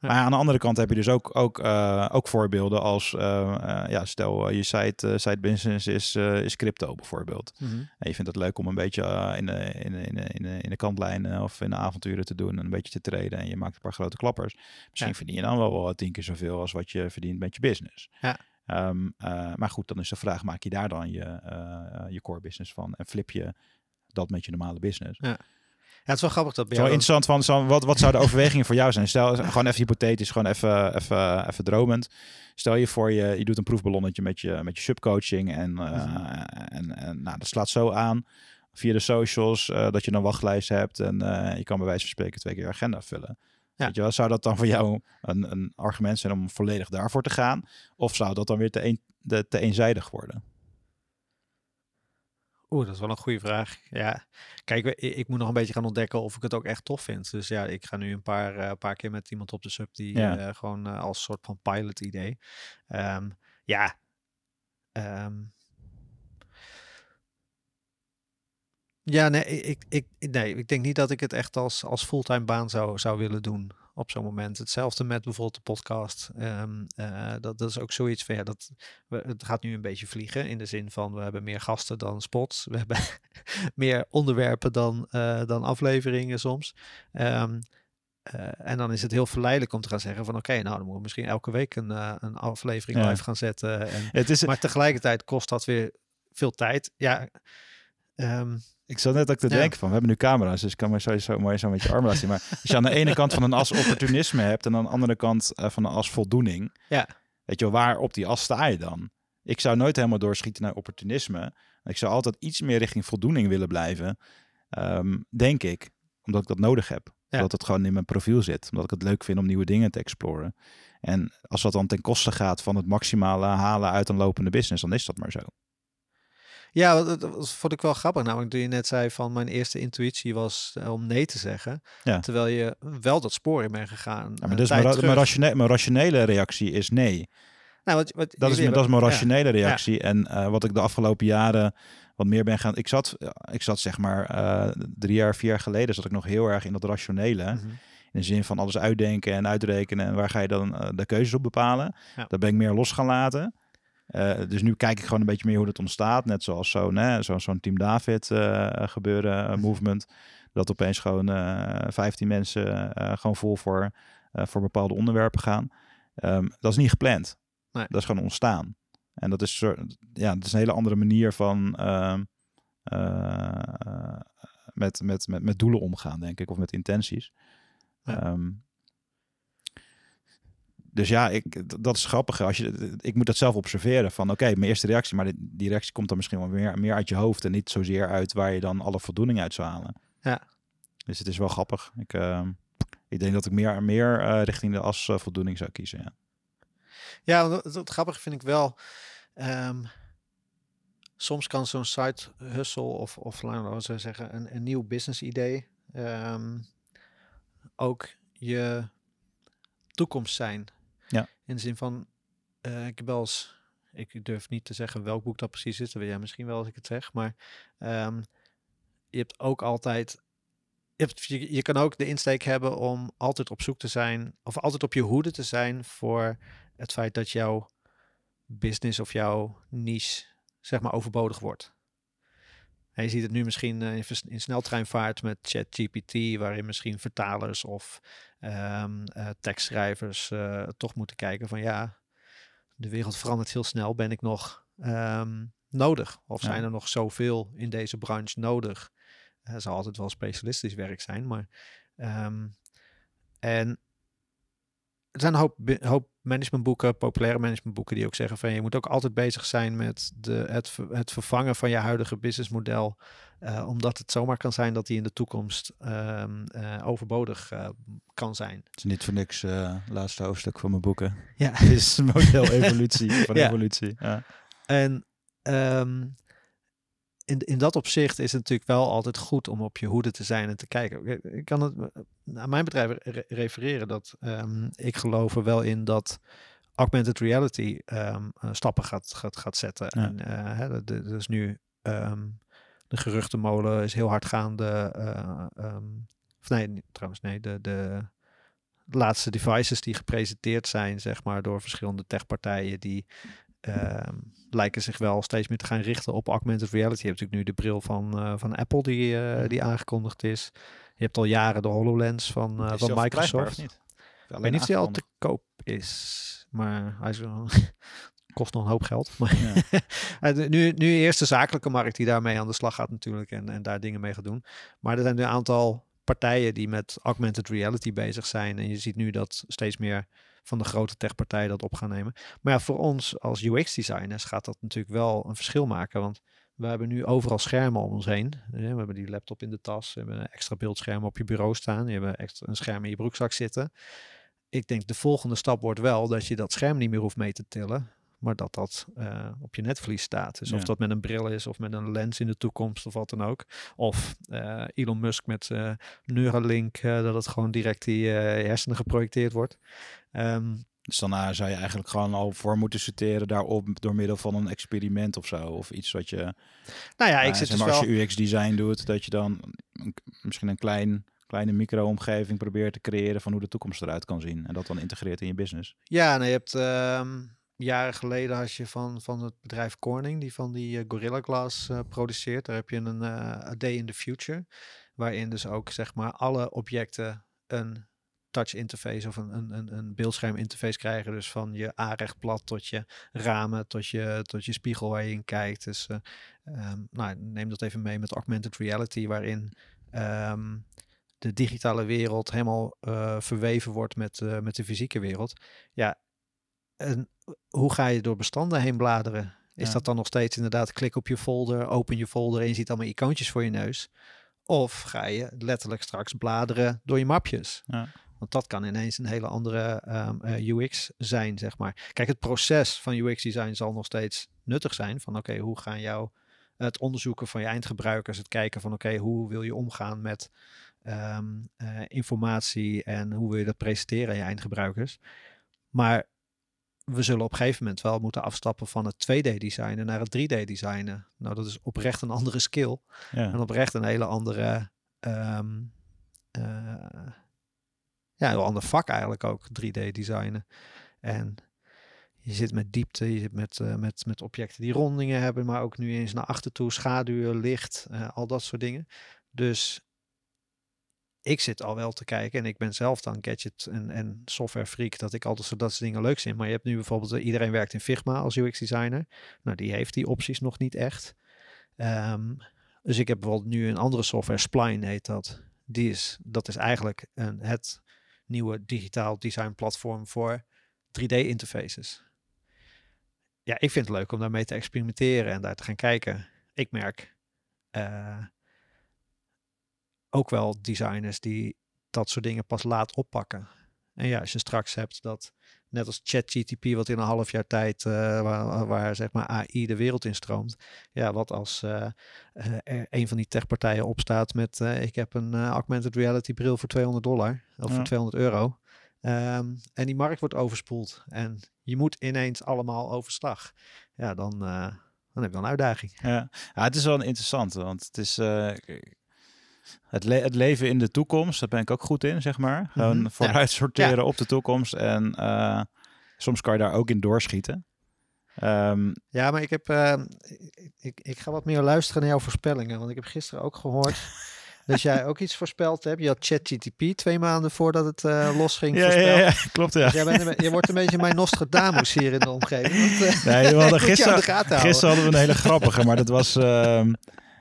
Maar aan de andere kant heb je dus ook, ook, uh, ook voorbeelden als, uh, uh, ja, stel je site, site business is, is crypto bijvoorbeeld. Mm -hmm. En je vindt het leuk om een beetje in, de, in, de, in, de, in, de, in de kantlijnen of in de avonturen te doen en een beetje te treden en je maakt een paar grote klappers. Misschien ja. verdien je dan wel, wel tien keer zoveel als wat je verdient met je business. Ja. Um, maar goed, dan is de vraag, maak je daar dan je, je core business van en flip je dat met je normale business? Ja. Ja, het is wel grappig dat bij Zo interessant van, wat, wat zou de overwegingen voor jou zijn? Stel, gewoon even hypothetisch, gewoon even, even, even dromend. Stel je voor, je, je doet een proefballonnetje met je, met je subcoaching en, uh, en, en nou, dat slaat zo aan via de socials, uh, dat je een wachtlijst hebt en uh, je kan bij wijze van spreken twee keer agenda vullen. Ja. Weet je wel, zou dat dan voor jou een, een argument zijn om volledig daarvoor te gaan? Of zou dat dan weer te, een, de, te eenzijdig worden? Oeh, dat is wel een goede vraag. Ja, kijk, ik, moet nog een beetje gaan ontdekken of ik het ook echt tof vind. Dus ja, ik ga nu een paar, uh, paar keer met iemand op de sub die uh, gewoon uh, als soort van pilot idee. Um, ja. Um, ja, nee ik, ik, nee, ik denk niet dat ik het echt als, als fulltime baan zou, zou willen doen op zo'n moment. Hetzelfde met bijvoorbeeld de podcast. Um, uh, dat, dat is ook zoiets van ja, dat, we, het gaat nu een beetje vliegen in de zin van we hebben meer gasten dan spots. We hebben meer onderwerpen dan, uh, dan afleveringen soms. Um, uh, en dan is het heel verleidelijk om te gaan zeggen van oké, okay, nou dan moeten we misschien elke week een, een aflevering ja. live gaan zetten. En, het is, maar tegelijkertijd kost dat weer veel tijd. Ja, um, ik zat net ook te denken van, we hebben nu camera's, dus ik kan maar sowieso mooi zo met je arm laten zien. Maar als je aan de ene kant van een as opportunisme hebt en aan de andere kant uh, van een as voldoening, ja. weet je waar op die as sta je dan? Ik zou nooit helemaal doorschieten naar opportunisme. Ik zou altijd iets meer richting voldoening willen blijven, um, denk ik, omdat ik dat nodig heb. Ja. Omdat het gewoon in mijn profiel zit, omdat ik het leuk vind om nieuwe dingen te exploren. En als dat dan ten koste gaat van het maximale halen uit een lopende business, dan is dat maar zo. Ja, dat, vond ik wel grappig. Namelijk toen je net zei van mijn eerste intuïtie was eh, om nee te zeggen. Ja. Terwijl je wel dat spoor in bent gegaan. Ja, maar dus mijn, mijn, rationele, mijn rationele reactie is nee. Nou, wat, wat, dat, is, dat is mijn rationele reactie. En uh, wat ik de afgelopen jaren wat meer ben gaan. Ik zat, ik zat zeg maar uh, drie jaar, vier jaar geleden zat ik nog heel erg in dat rationele. Mm -hmm. In de zin van alles uitdenken en uitrekenen. En waar ga je dan uh, de keuzes op bepalen? Daar ben ik meer los gaan laten. Uh, dus nu kijk ik gewoon een beetje meer hoe het ontstaat. Net zoals zo'n zo, zo'n Team David uh, gebeuren, uh, movement. Dat opeens gewoon 15 mensen gewoon vol voor, voor bepaalde onderwerpen gaan. Um, dat is niet gepland. Nee. Dat is gewoon ontstaan. En dat is, ja, dat is een hele andere manier van ehm, met, met, met, met doelen omgaan, denk ik. Of met intenties. Ja. Um, dus ja, ik, dat is grappig. Als je, ik moet dat zelf observeren van oké, mijn eerste reactie, maar die, die, reactie komt dan misschien wel meer, meer uit je hoofd en niet zozeer uit waar je dan alle voldoening uit zou halen. Ja. Dus het is wel grappig. Ik, uh, ik denk dat ik meer, meer uh, richting de as uh, voldoening zou kiezen. Ja, ja het, het grappige vind ik wel. Um, soms kan zo'n site hustle of, of laten we zeggen, een, een nieuw business idee um, ook je toekomst zijn. In de zin van, uh, ik heb wel eens ik durf niet te zeggen welk boek dat precies is. Dat weet jij misschien wel als ik het zeg. Maar ehm, je hebt ook altijd. Je, je kan ook de insteek hebben om altijd op zoek te zijn. Of altijd op je hoede te zijn voor het feit dat jouw business of jouw niche zeg maar overbodig wordt. En je ziet het nu misschien eh, in, in sneltreinvaart met ChatGPT, waarin misschien vertalers of ehm, eh, tekstschrijvers eh, toch moeten kijken van ja, de wereld verandert heel snel. Ben ik nog ehm, nodig? Of Ja. zijn er nog zoveel in deze branche nodig? Het zal altijd wel specialistisch werk zijn, maar ehm, en er zijn een hoop, hoop managementboeken, populaire managementboeken, die ook zeggen van je moet ook altijd bezig zijn met de, het, het vervangen van je huidige businessmodel. eh, omdat het zomaar kan zijn dat die in de toekomst eh, overbodig eh, kan zijn. Het is niet voor niks laatste hoofdstuk van mijn boeken. Ja. Het is een model evolutie van Ja. evolutie. Ja. En ehm, in, in dat opzicht is het natuurlijk wel altijd goed om op je hoede te zijn en te kijken. Ik- kan het aan mijn bedrijf re- refereren dat ehm, ik geloof er wel in dat augmented reality ehm, eh, stappen gaat, gaat, gaat zetten. Ja. En eh, hè, de- dus nu ehm, de geruchtenmolen is heel hard gaande. eh, of nee, trouwens, nee, de, de laatste devices die gepresenteerd zijn, zeg maar, door verschillende techpartijen die lijken zich wel steeds meer te gaan richten op augmented reality. Je hebt natuurlijk nu de bril van, eh, van Apple die, eh, die aangekondigd is. Je hebt al jaren de HoloLens van, eh, van Microsoft. of niet? Ik weet niet of die al te koop is, maar hij is kost nog een hoop geld. Maar Ja. Nu, nu eerst de zakelijke markt die daarmee aan de slag gaat natuurlijk en, en daar dingen mee gaat doen. Maar er zijn nu een aantal partijen die met augmented reality bezig zijn. En je ziet nu dat steeds meer van de grote techpartijen dat op gaan nemen. Maar ja, voor ons als UX-designers gaat dat natuurlijk wel een verschil maken. Want we hebben nu overal schermen om ons heen. Eh, We hebben die laptop in de tas. We hebben een extra beeldscherm op je bureau staan. Je hebt extra een scherm in je broekzak zitten. Ik denk de volgende stap wordt wel dat je dat scherm niet meer hoeft mee te tillen. Maar dat dat eh, op je netvlies staat. Dus of dat met een bril is of met een lens in de toekomst of wat dan ook. Of eh, Elon Musk met eh, Neuralink, dat het gewoon direct die hersenen geprojecteerd wordt. Ehm, Dus daarna zou je eigenlijk gewoon al voor moeten sorteren daarop door middel van een experiment of zo. Of iets wat je, nou ja, ik zit zeg dus wel... als je UX-design doet, dat je dan misschien een klein, kleine micro-omgeving probeert te creëren van hoe de toekomst eruit kan zien. En dat dan integreert in je business. Ja, nou, je hebt ehm, jaren geleden had je van, van het bedrijf Corning, die van die eh, Gorilla Glass eh, produceert. Daar heb je een eh, A Day in the Future, waarin dus ook zeg maar alle objecten een touch interface of een, een, een, een beeldscherm interface krijgen. Dus van je aanrechtblad tot je ramen, tot je, tot je spiegel waar je in kijkt. Dus ehm, nou, neem dat even mee met augmented reality, waarin ehm, de digitale wereld helemaal verweven wordt met, met de fysieke wereld. Ja, en hoe ga je door bestanden heen bladeren? Is Ja. dat dan nog steeds inderdaad klik op je folder, open je folder en je ziet allemaal icoontjes voor je neus? Of ga je letterlijk straks bladeren door je mapjes? Ja. Want dat kan ineens een hele andere ehm, eh, UX zijn, zeg maar. Kijk, het proces van UX design zal nog steeds nuttig zijn. Van oké, hoe gaan jou het onderzoeken van je eindgebruikers, het kijken van oké, hoe wil je omgaan met ehm, eh, informatie en hoe wil je dat presenteren aan je eindgebruikers. Maar we zullen op een gegeven moment wel moeten afstappen van het 2D-designen naar het 3D-designen. Nou, dat is oprecht een andere skill. Ja. En oprecht een hele andere. ehm, eh, ja, een heel ander vak eigenlijk ook, 3D-designen. En je zit met diepte, je zit met, eh, met, met objecten die rondingen hebben, maar ook nu eens naar achter toe, schaduwen, licht, eh, al dat soort dingen. Dus ik zit al wel te kijken en ik ben zelf dan gadget en, en software freak, dat ik altijd zo dat soort dingen leuk vind. Maar je hebt nu bijvoorbeeld, eh, iedereen werkt in Figma als UX designer. Nou, die heeft die opties nog niet echt. Ehm, dus ik heb bijvoorbeeld nu een andere software, Spline heet dat. Die is, dat is eigenlijk een, het nieuwe digitaal design platform voor 3D interfaces. Ja, ik vind het leuk om daarmee te experimenteren en daar te gaan kijken. Ik merk eh, ook wel designers die dat soort dingen pas laat oppakken. En ja, als je straks hebt dat, net als ChatGTP, wat in een half jaar tijd, eh, waar, waar zeg maar AI de wereld in stroomt. Ja, wat als eh, eh, er een van die techpartijen opstaat met, ik heb een augmented reality bril voor 200 dollar of Ja. voor 200 euro. Ehm, en die markt wordt overspoeld. En je moet ineens allemaal overslag. Ja, dan, dan heb je wel een uitdaging. Ja. ja, het is wel een interessante, want het is... eh, het, le- het leven in de toekomst, daar ben ik ook goed in, zeg maar. Gewoon Mhm, ja. vooruit sorteren op de toekomst. En eh, soms kan je daar ook in doorschieten. Ehm, Ja, maar ik, heb, ehm, ik, ik, ga wat meer luisteren naar jouw voorspellingen. Want ik heb gisteren ook gehoord dat jij ook iets voorspeld hebt. Je had ChatGTP twee maanden voordat het eh, losging ja, ja, klopt ja. Dus jij bent een, be- je wordt een beetje mijn Nostradamus hier in de omgeving. Want, eh, Nee, we hadden gisteren, gisteren hadden we een hele grappige, maar dat was... ehm,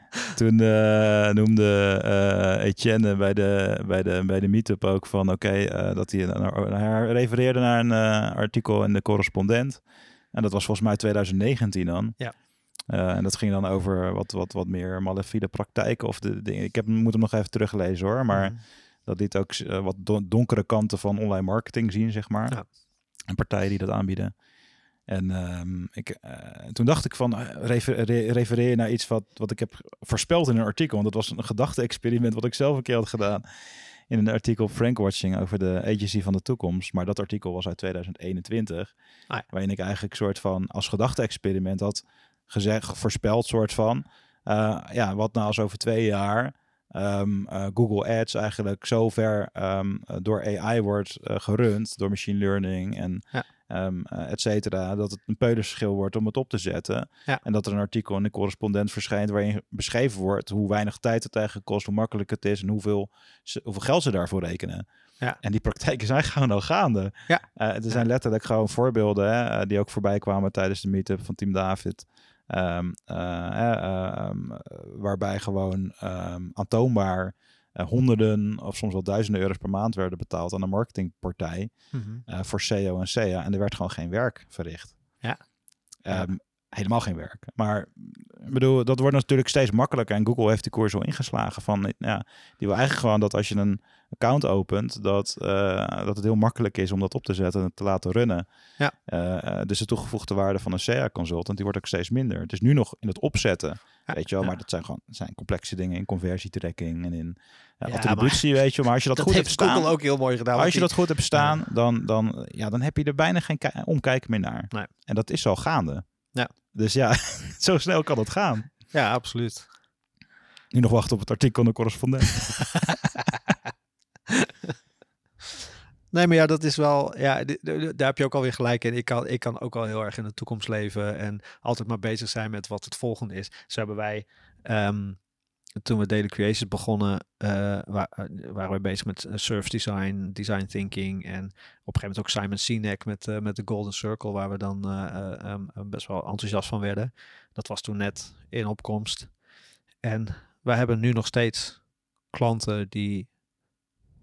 toen eh, noemde eh, Etienne bij de, bij de, bij de meetup ook van... Oké, eh, dat hij, hij refereerde naar een artikel in de correspondent. En dat was volgens mij 2019 dan. Ja. En dat ging dan over wat, wat, wat meer malafide praktijken of de dingen. Ik heb, moet hem nog even teruglezen hoor, maar... Mhm. Dat liet ook wat don- donkere kanten van online marketing zien, zeg maar. Ja. En partijen die dat aanbieden. En ehm, ik, eh, toen dacht ik van, refer- re- refereer naar iets wat, wat ik heb voorspeld in een artikel. Want dat was een gedachte-experiment wat ik zelf een keer had gedaan. In een artikel Frankwatching over de agency van de toekomst. Maar dat artikel was uit 2021. Ah ja. Waarin ik eigenlijk soort van als gedachte-experiment had gezegd, voorspeld soort van. eh, ja, wat nou als over twee jaar ehm, eh, Google Ads eigenlijk zo ver ehm, eh, door AI wordt gerund, door machine learning en Ja. Eh, et cetera, dat het een peulenschil wordt om het op te zetten. Ja. En dat er een artikel in de correspondent verschijnt waarin beschreven wordt hoe weinig tijd het eigenlijk kost, hoe makkelijk het is en hoeveel, ze, hoeveel geld ze daarvoor rekenen. Ja. En die praktijken zijn gewoon al gaande. Ja. Eh, er zijn letterlijk gewoon voorbeelden hè, eh, die ook voorbij kwamen tijdens de meetup van Team David. Ehm, eh, eh, ehm, waarbij gewoon aantoonbaar eh, honderden of soms wel duizenden euro's per maand werden betaald aan een marketingpartij Mhm. eh, voor SEO en SEA. En er werd gewoon geen werk verricht. Ja. Ehm, Helemaal geen werk. Maar ik bedoel, dat wordt natuurlijk steeds makkelijker. En Google heeft die koers al ingeslagen van, ja, die wil eigenlijk gewoon dat als je een account opent, dat, eh, dat het heel makkelijk is om dat op te zetten en te laten runnen. Ja. Eh, eh, dus de toegevoegde waarde van een SEA-consultant, die wordt ook steeds minder. Het is nu nog in het opzetten, weet je wel, maar dat zijn gewoon dat zijn complexe dingen in conversietracking en in Ja, attributie, weet je wel. Maar als je dat, Dat goed hebt staan, Google ook heel mooi gedaan. als je dat goed hebt staan, dan, dan, ja, dan heb je er bijna geen ki- omkijken meer naar. Nee. En dat is al gaande. Ja. Dus ja, zo snel kan het gaan. Ja, absoluut. Nu nog wachten op het artikel in de correspondent. Nee, maar ja, dat is wel, ja, daar heb je ook alweer gelijk in. Ik kan, ik kan ook al heel erg in de toekomst leven en altijd maar bezig zijn met wat het volgende is. Zo hebben wij, ehm, toen we Daily Creations begonnen, eh, eh, waren we bezig met eh, service design, design thinking en op een gegeven moment ook Simon Sinek met, met de Golden Circle, waar we dan eh, eh, ehm, best wel enthousiast van werden. Dat was toen net in opkomst. En wij hebben nu nog steeds klanten die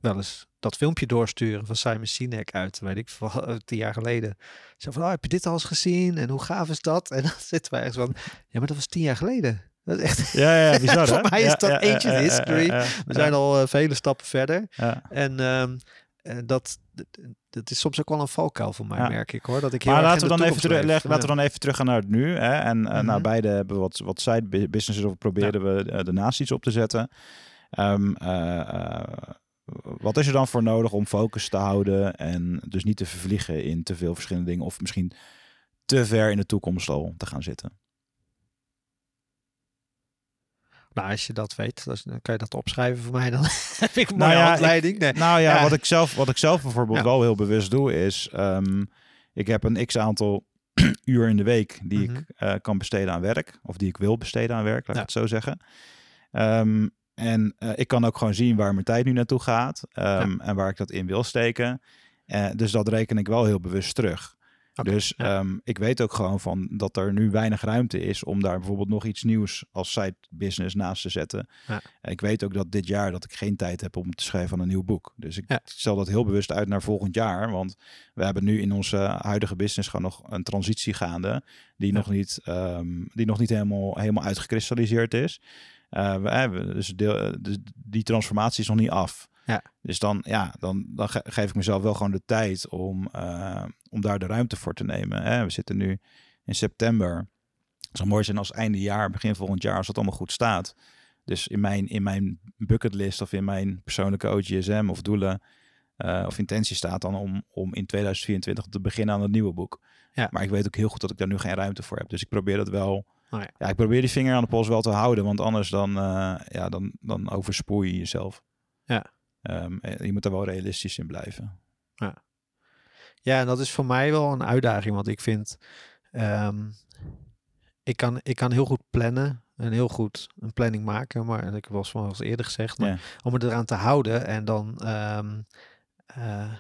wel eens dat filmpje doorsturen van Simon Sinek uit, weet ik, van tien jaar geleden. Zo van, oh, heb je dit al eens gezien? En hoe gaaf is dat? En dan zitten wij echt van, ja, maar dat was tien jaar geleden. Dat is echt, Ja, ja, bizar hè? Voor mij is Ja, dat ja, ancient ja, history. we zijn al eh, vele stappen verder. ja. En ehm, eh, dat, dat is soms ook wel een valkuil voor mij, Ja. merk ik hoor. Dat ik heel Maar laten we, de dan even terug, laten we dan even terug gaan naar het nu. Hè? En eh, nou, beide hebben wat, wat side bu- businesses of probeerden we eh, daarnaast iets op te zetten. Ehm, eh, eh, wat is er dan voor nodig om focus te houden en dus niet te vervliegen in te veel verschillende dingen of misschien te ver in de toekomst al te gaan zitten? Nou, als je dat weet, dan kan je dat opschrijven voor mij. Dan heb ik een Nou mooie ja, handleiding. Nee. Nou ja, Ja. Wat, ik zelf, wat ik zelf bijvoorbeeld Ja. wel heel bewust doe is, ehm, ik heb een x aantal uur in de week die Mhm. ik eh, kan besteden aan werk, of die ik wil besteden aan werk, laat Ja. ik het zo zeggen. Ehm, en eh, ik kan ook gewoon zien waar mijn tijd nu naartoe gaat ehm, en waar ik dat in wil steken. Eh, dus dat reken ik wel heel bewust terug. Dus ja. ehm, ik weet ook gewoon van dat er nu weinig ruimte is om daar bijvoorbeeld nog iets nieuws als side business naast te zetten. Ja. En Ik weet ook dat dit jaar dat ik geen tijd heb om te schrijven aan een nieuw boek. Dus ik Ja. stel dat heel bewust uit naar volgend jaar. Want we hebben nu in onze huidige business gewoon nog een transitie gaande. Die, nog, niet, ehm, die nog niet helemaal, helemaal uitgekristalliseerd is. Eh, we hebben dus, deel, eh, dus die transformatie is nog niet af. Ja. Dus dan, ja, dan, dan ge- geef ik mezelf wel gewoon de tijd om, eh, om daar de ruimte voor te nemen. Hè? We zitten nu in september. Het zou mooi zijn als einde jaar, begin volgend jaar, als het allemaal goed staat. Dus in mijn, in mijn bucketlist of in mijn persoonlijke OGSM of doelen eh, of intentie staat dan om, om in 2024 te beginnen aan het nieuwe boek. Ja. Maar ik weet ook heel goed dat ik daar nu geen ruimte voor heb. Dus ik probeer dat wel. Oh ja. ja. ik probeer die vinger aan de pols wel te houden, want anders dan, eh, ja, dan, dan overspoel je jezelf. Ja. Ehm, eh, je moet er wel realistisch in blijven. Ja, en dat is voor mij wel een uitdaging, want ik vind, ehm, ik, kan, ik kan heel goed plannen en heel goed een planning maken, maar en ik was wel eens eerder gezegd, maar Ja. om het eraan te houden en dan, ehm, eh,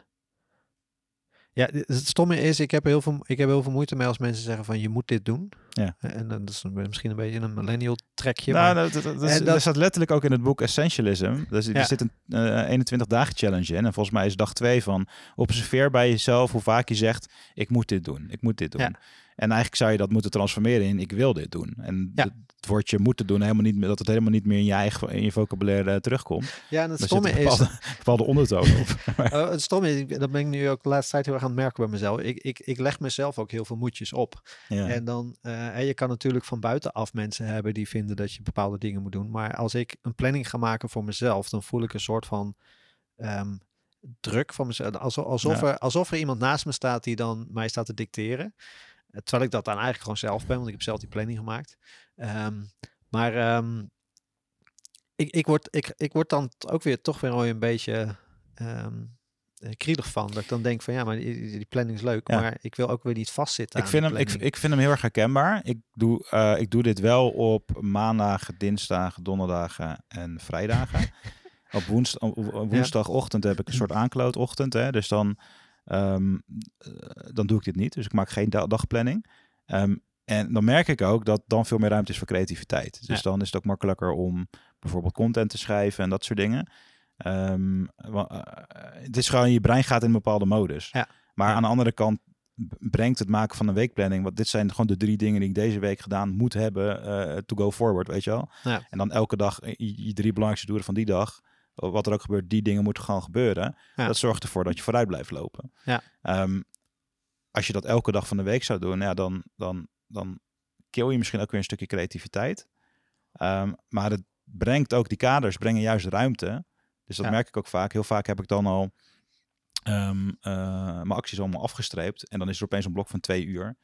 ja, het stomme is, ik heb, heel veel, ik heb heel veel moeite mee als mensen zeggen van je moet dit doen. Ja. En dat is misschien een beetje een millennial trekje. nou, maar, dat, dat, dat, en dat dat- staat letterlijk ook in het boek Essentialism. Dus er Ja. zit een eh, 21 dagen challenge in. En volgens mij is dag 2 van observeer bij jezelf hoe vaak je zegt ik moet dit doen, ik moet dit doen. Ja. En eigenlijk zou je dat moeten transformeren in ik wil dit doen. En Ja. het woordje moeten doen helemaal niet dat het helemaal niet meer in je eigen in je vocabulaire eh, terugkomt. ja, en het Daar stomme een is, bepaalde, bepaalde ondertoon op. Oh, het stomme is, dat ben ik nu ook de laatste tijd heel erg aan het merken bij mezelf. Ik, ik, ik leg mezelf ook heel veel moedjes op. ja. En dan, eh, hè, je kan natuurlijk van buitenaf mensen hebben die vinden dat je bepaalde dingen moet doen. Maar als ik een planning ga maken voor mezelf, dan voel ik een soort van ehm, druk van mezelf. Alsof, alsof, Ja. er, alsof er iemand naast me staat die dan mij staat te dicteren. Eh, Terwijl ik dat dan eigenlijk gewoon zelf ben, want ik heb zelf die planning gemaakt. Ehm, maar ehm, ik, ik, word, ik, ik word dan ook weer toch weer een beetje eh, krielig van. Dat ik dan denk van ja, maar die, die planning is leuk, Ja. maar ik wil ook weer niet vastzitten. Ik vind, hem, ik, ik vind hem heel erg herkenbaar. Ik doe, eh, ik doe dit wel op maandagen, dinsdagen, donderdagen en vrijdagen. op woensdagochtend heb ik een soort aanklootochtend. Hè, dus dan, ehm, eh, dan doe ik dit niet. Dus ik maak geen da- dagplanning. Ehm, en dan merk ik ook dat dan veel meer ruimte is voor creativiteit. Dus Ja. dan is het ook makkelijker om bijvoorbeeld content te schrijven en dat soort dingen. Ehm, wa- eh, het is gewoon, je brein gaat in een bepaalde modus. Ja. Maar Ja. aan de andere kant brengt het maken van een weekplanning. Want dit zijn gewoon de drie dingen die ik deze week gedaan moet hebben eh, to go forward, weet je wel. Ja. En dan elke dag eh, je, je drie belangrijkste doelen van die dag. Wat er ook gebeurt, die dingen moeten gewoon gebeuren. Ja. Dat zorgt ervoor dat je vooruit blijft lopen. Ja. Ehm, als je dat elke dag van de week zou doen, ja, dan, dan, dan kill je misschien ook weer een stukje creativiteit. Ehm, maar het brengt ook die kaders, brengen juist ruimte. Dus dat Ja. merk ik ook vaak. Heel vaak heb ik dan al ehm, eh, mijn acties allemaal afgestreept. En dan is er opeens een blok van twee uur.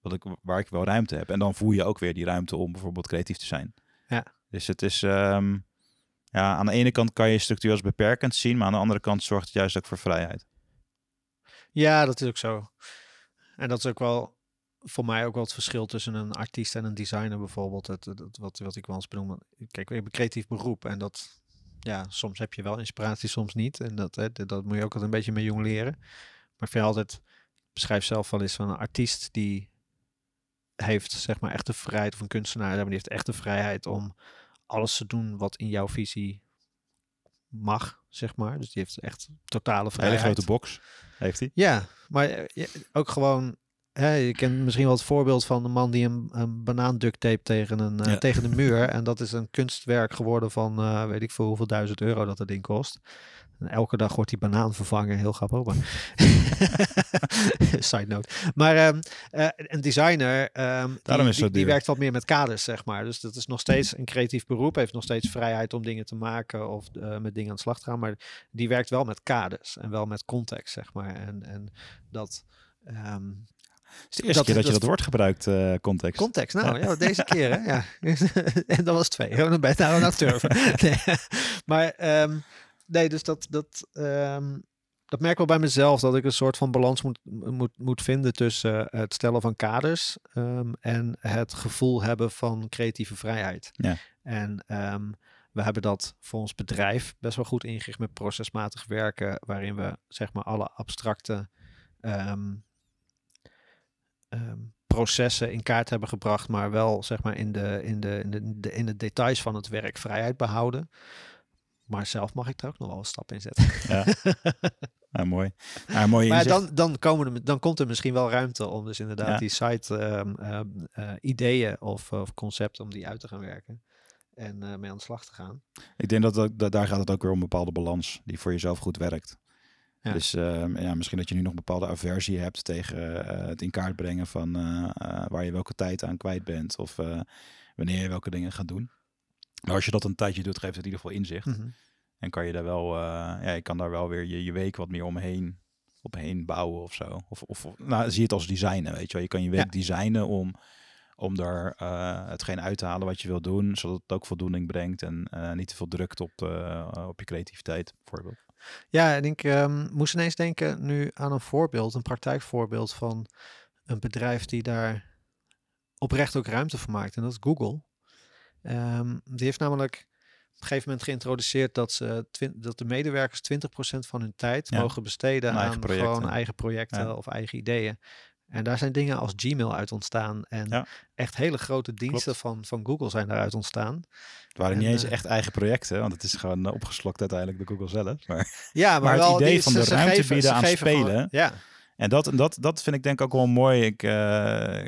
Wat ik, waar ik wel ruimte heb. En dan voel je ook weer die ruimte om bijvoorbeeld creatief te zijn. Ja. Dus het is... ja, aan de ene kant kan je structuur als beperkend zien. Maar aan de andere kant zorgt het juist ook voor vrijheid. Ja, dat is ook zo. En dat is ook wel voor mij ook wel het verschil tussen een artiest en een designer bijvoorbeeld. Het, het- wat, wat ik wel eens benoem. Kijk, ik heb een creatief beroep en dat, ja, soms heb je wel inspiratie, soms niet. En dat, hè, dat, dat moet je ook altijd een beetje mee jong leren. Maar ik vind altijd, beschrijf zelf wel eens van een artiest die heeft zeg maar echt de vrijheid, of een kunstenaar, die heeft echt de vrijheid om alles te doen wat in jouw visie mag, zeg maar. Dus die heeft echt totale Een hele vrijheid. grote box heeft hij. Ja, maar eh, ja, ook gewoon. Hè, je kent misschien wel het voorbeeld van de man die een, een banaan duct tape tegen, een, eh, tegen de muur. En dat is een kunstwerk geworden van eh, weet ik veel hoeveel duizend euro dat dat ding kost. En elke dag wordt die banaan vervangen. Heel grappig. Maar Side note. Maar ehm, eh, een designer, ehm, die, die, die werkt wat meer met kaders, zeg maar. Dus dat is nog steeds een creatief beroep. Heeft nog steeds vrijheid om dingen te maken of eh, met dingen aan de slag te gaan. Maar die werkt wel met kaders en wel met context, zeg maar. En, en dat... ehm, Het is de eerste Dat- keer dat, je dat- woord gebruikt, eh, context. Context, nou ja, deze keer hè. Ja. en dat was twee. Oh, Dan ben je nou het turven. nee. Maar nee, dus dat, dat, ehm, dat merk ik wel bij mezelf. Dat ik een soort van balans moet, moet, moet vinden tussen eh, het stellen van kaders ehm, en het gevoel hebben van creatieve vrijheid. Ja. En ehm, we hebben dat voor ons bedrijf best wel goed ingericht met procesmatig werken, waarin we zeg maar alle abstracte processen in kaart hebben gebracht, maar wel zeg maar in de, in de, in de, in de details van het werk vrijheid behouden. Maar zelf mag ik er ook nog wel een stap in zetten. Ja. Ja, mooi. Ja, mooi maar dan, dan, komen er, dan komt er misschien wel ruimte om dus inderdaad Ja. die site ehm, eh, ideeën of, of concepten om die uit te gaan werken. En eh, mee aan de slag te gaan. Ik denk dat, dat daar gaat het ook weer om een bepaalde balans die voor jezelf goed werkt. Ja. Dus ehm, ja, misschien dat je nu nog een bepaalde aversie hebt tegen eh, het in kaart brengen van eh, eh, waar je welke tijd aan kwijt bent of eh, wanneer je welke dingen gaat doen. Maar als je dat een tijdje doet, geeft het in ieder geval inzicht. Mhm. En kan je daar wel, eh, ja, je kan daar wel weer je, je week wat meer omheen, omheen bouwen of zo. Of, of nou, zie het als designen, weet je wel. Je kan je week Ja. designen om, om daar eh, hetgeen uit te halen wat je wil doen, zodat het ook voldoening brengt en eh, niet te veel drukt op, de, op je creativiteit, bijvoorbeeld. Ja, en ik ehm, moest ineens denken nu aan een voorbeeld, een praktijkvoorbeeld van een bedrijf die daar oprecht ook ruimte voor maakt. En dat is Google. Ehm, die heeft namelijk op een gegeven moment geïntroduceerd dat, ze dat de medewerkers 20% van hun tijd Ja, mogen besteden aan eigen projecten. gewoon eigen projecten Ja. of eigen ideeën. En daar zijn dingen als Gmail uit ontstaan. En Ja. echt hele grote diensten van, van Google zijn daaruit ontstaan. Het waren En, niet eens eh, echt eigen projecten, want het is gewoon eh, opgeslokt uiteindelijk door Google zelf. Maar, Ja, maar, Maar het idee van de ze ruimte geven- bieden aan gewoon- spelen. ja, en dat, dat, dat vind ik denk ik ook wel mooi. Ik, eh,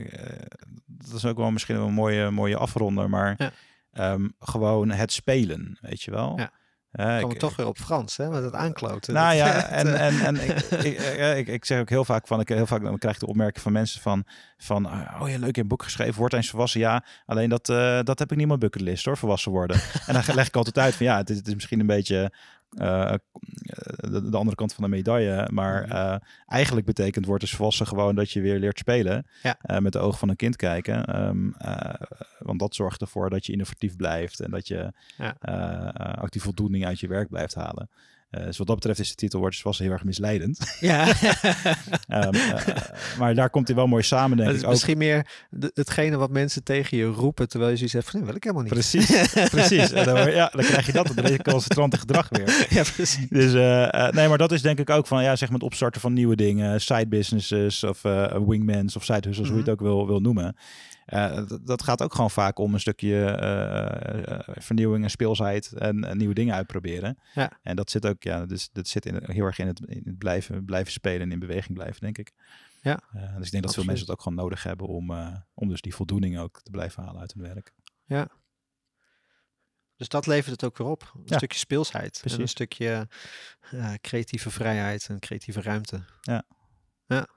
dat is ook wel misschien wel een mooie, mooie afronder, maar Ja. ehm, gewoon het spelen, weet je wel. Ja. Eh, komen toch weer op Frans, hè, met het aankloten. Nou Dat- ja, het, en, eh, en, en ik, ik, eh, ik, ik zeg ook heel vaak van, ik heel vaak dan krijg ik de opmerking van mensen van, van oh ja, leuk, je hebt een boek geschreven, wordt eens volwassen, ja. Alleen dat, eh, dat heb ik niet op mijn bucketlist hoor, volwassen worden. en dan leg ik altijd uit van, ja, het is, het is misschien een beetje eh, de, de andere kant van de medaille, maar Mhm. eh, eigenlijk betekent wordt dus volwassen gewoon dat je weer leert spelen, Ja. eh, met de ogen van een kind kijken. Ehm, eh, want dat zorgt ervoor dat je innovatief blijft en dat je Ja. eh, eh, ook die voldoening uit je werk blijft halen. Eh, dus wat dat betreft is de titel wordt was heel erg misleidend. ja, Ehm, eh, maar daar komt hij wel mooi samen, denk het ik. is Ook. misschien meer hetgene wat mensen tegen je roepen, terwijl je zoiets hebt van, nee, wil ik helemaal niet. Precies, precies. En dan, ja, dan krijg je dat, het recalcitrante gedrag weer. ja, precies. Dus eh, nee, maar dat is denk ik ook van, ja, zeg maar het opstarten van nieuwe dingen, side businesses of eh wingmans of side hustles, hoe je het ook wil, wil noemen. Eh, dat, gaat ook gewoon vaak om een stukje eh, eh, vernieuwing en speelsheid en, en nieuwe dingen uitproberen. Ja. En dat zit ook, ja, dus, dat zit in, heel erg in het, in het blijven, blijven spelen en in beweging blijven, denk ik. Ja. Dus ik denk dat veel mensen het ook gewoon nodig hebben om, om dus die voldoening ook te blijven halen uit hun werk. Dus dat levert het ook weer op. Een Ja. stukje speelsheid. En een stukje creatieve vrijheid en creatieve ruimte. Ja. Ja.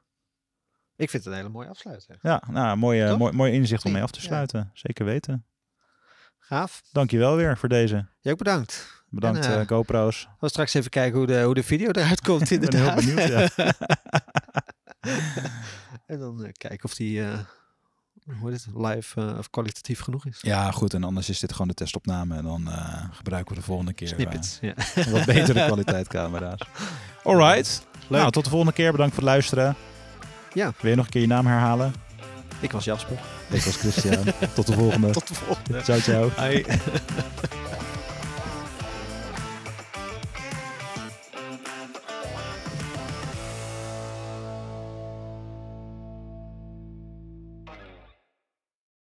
Ik vind het een hele mooie afsluiting. Ja, nou, mooi, Toch? mooi, mooi inzicht om mee af te ja. sluiten. Zeker weten. Gaaf. Dankjewel weer voor deze. Jij ook bedankt. Bedankt En, eh, eh, GoPro's. We gaan straks even kijken hoe de, hoe de video eruit komt Ik ben heel inderdaad. benieuwd. Ja. en dan eh, kijken of die eh, hoe heet het, live eh, of kwalitatief genoeg is. ja, goed. En anders is dit gewoon de testopname. En dan eh, gebruiken we de volgende keer Snippets. Ja. eh, wat betere kwaliteit camera's. Alright. Leuk. Nou, tot de volgende keer. Bedankt voor het luisteren. Ja. Wil je nog een keer je naam herhalen? Ik was Jasper. Ik was Christian. tot de volgende. Tot de volgende. Ciao, ciao. Hoi.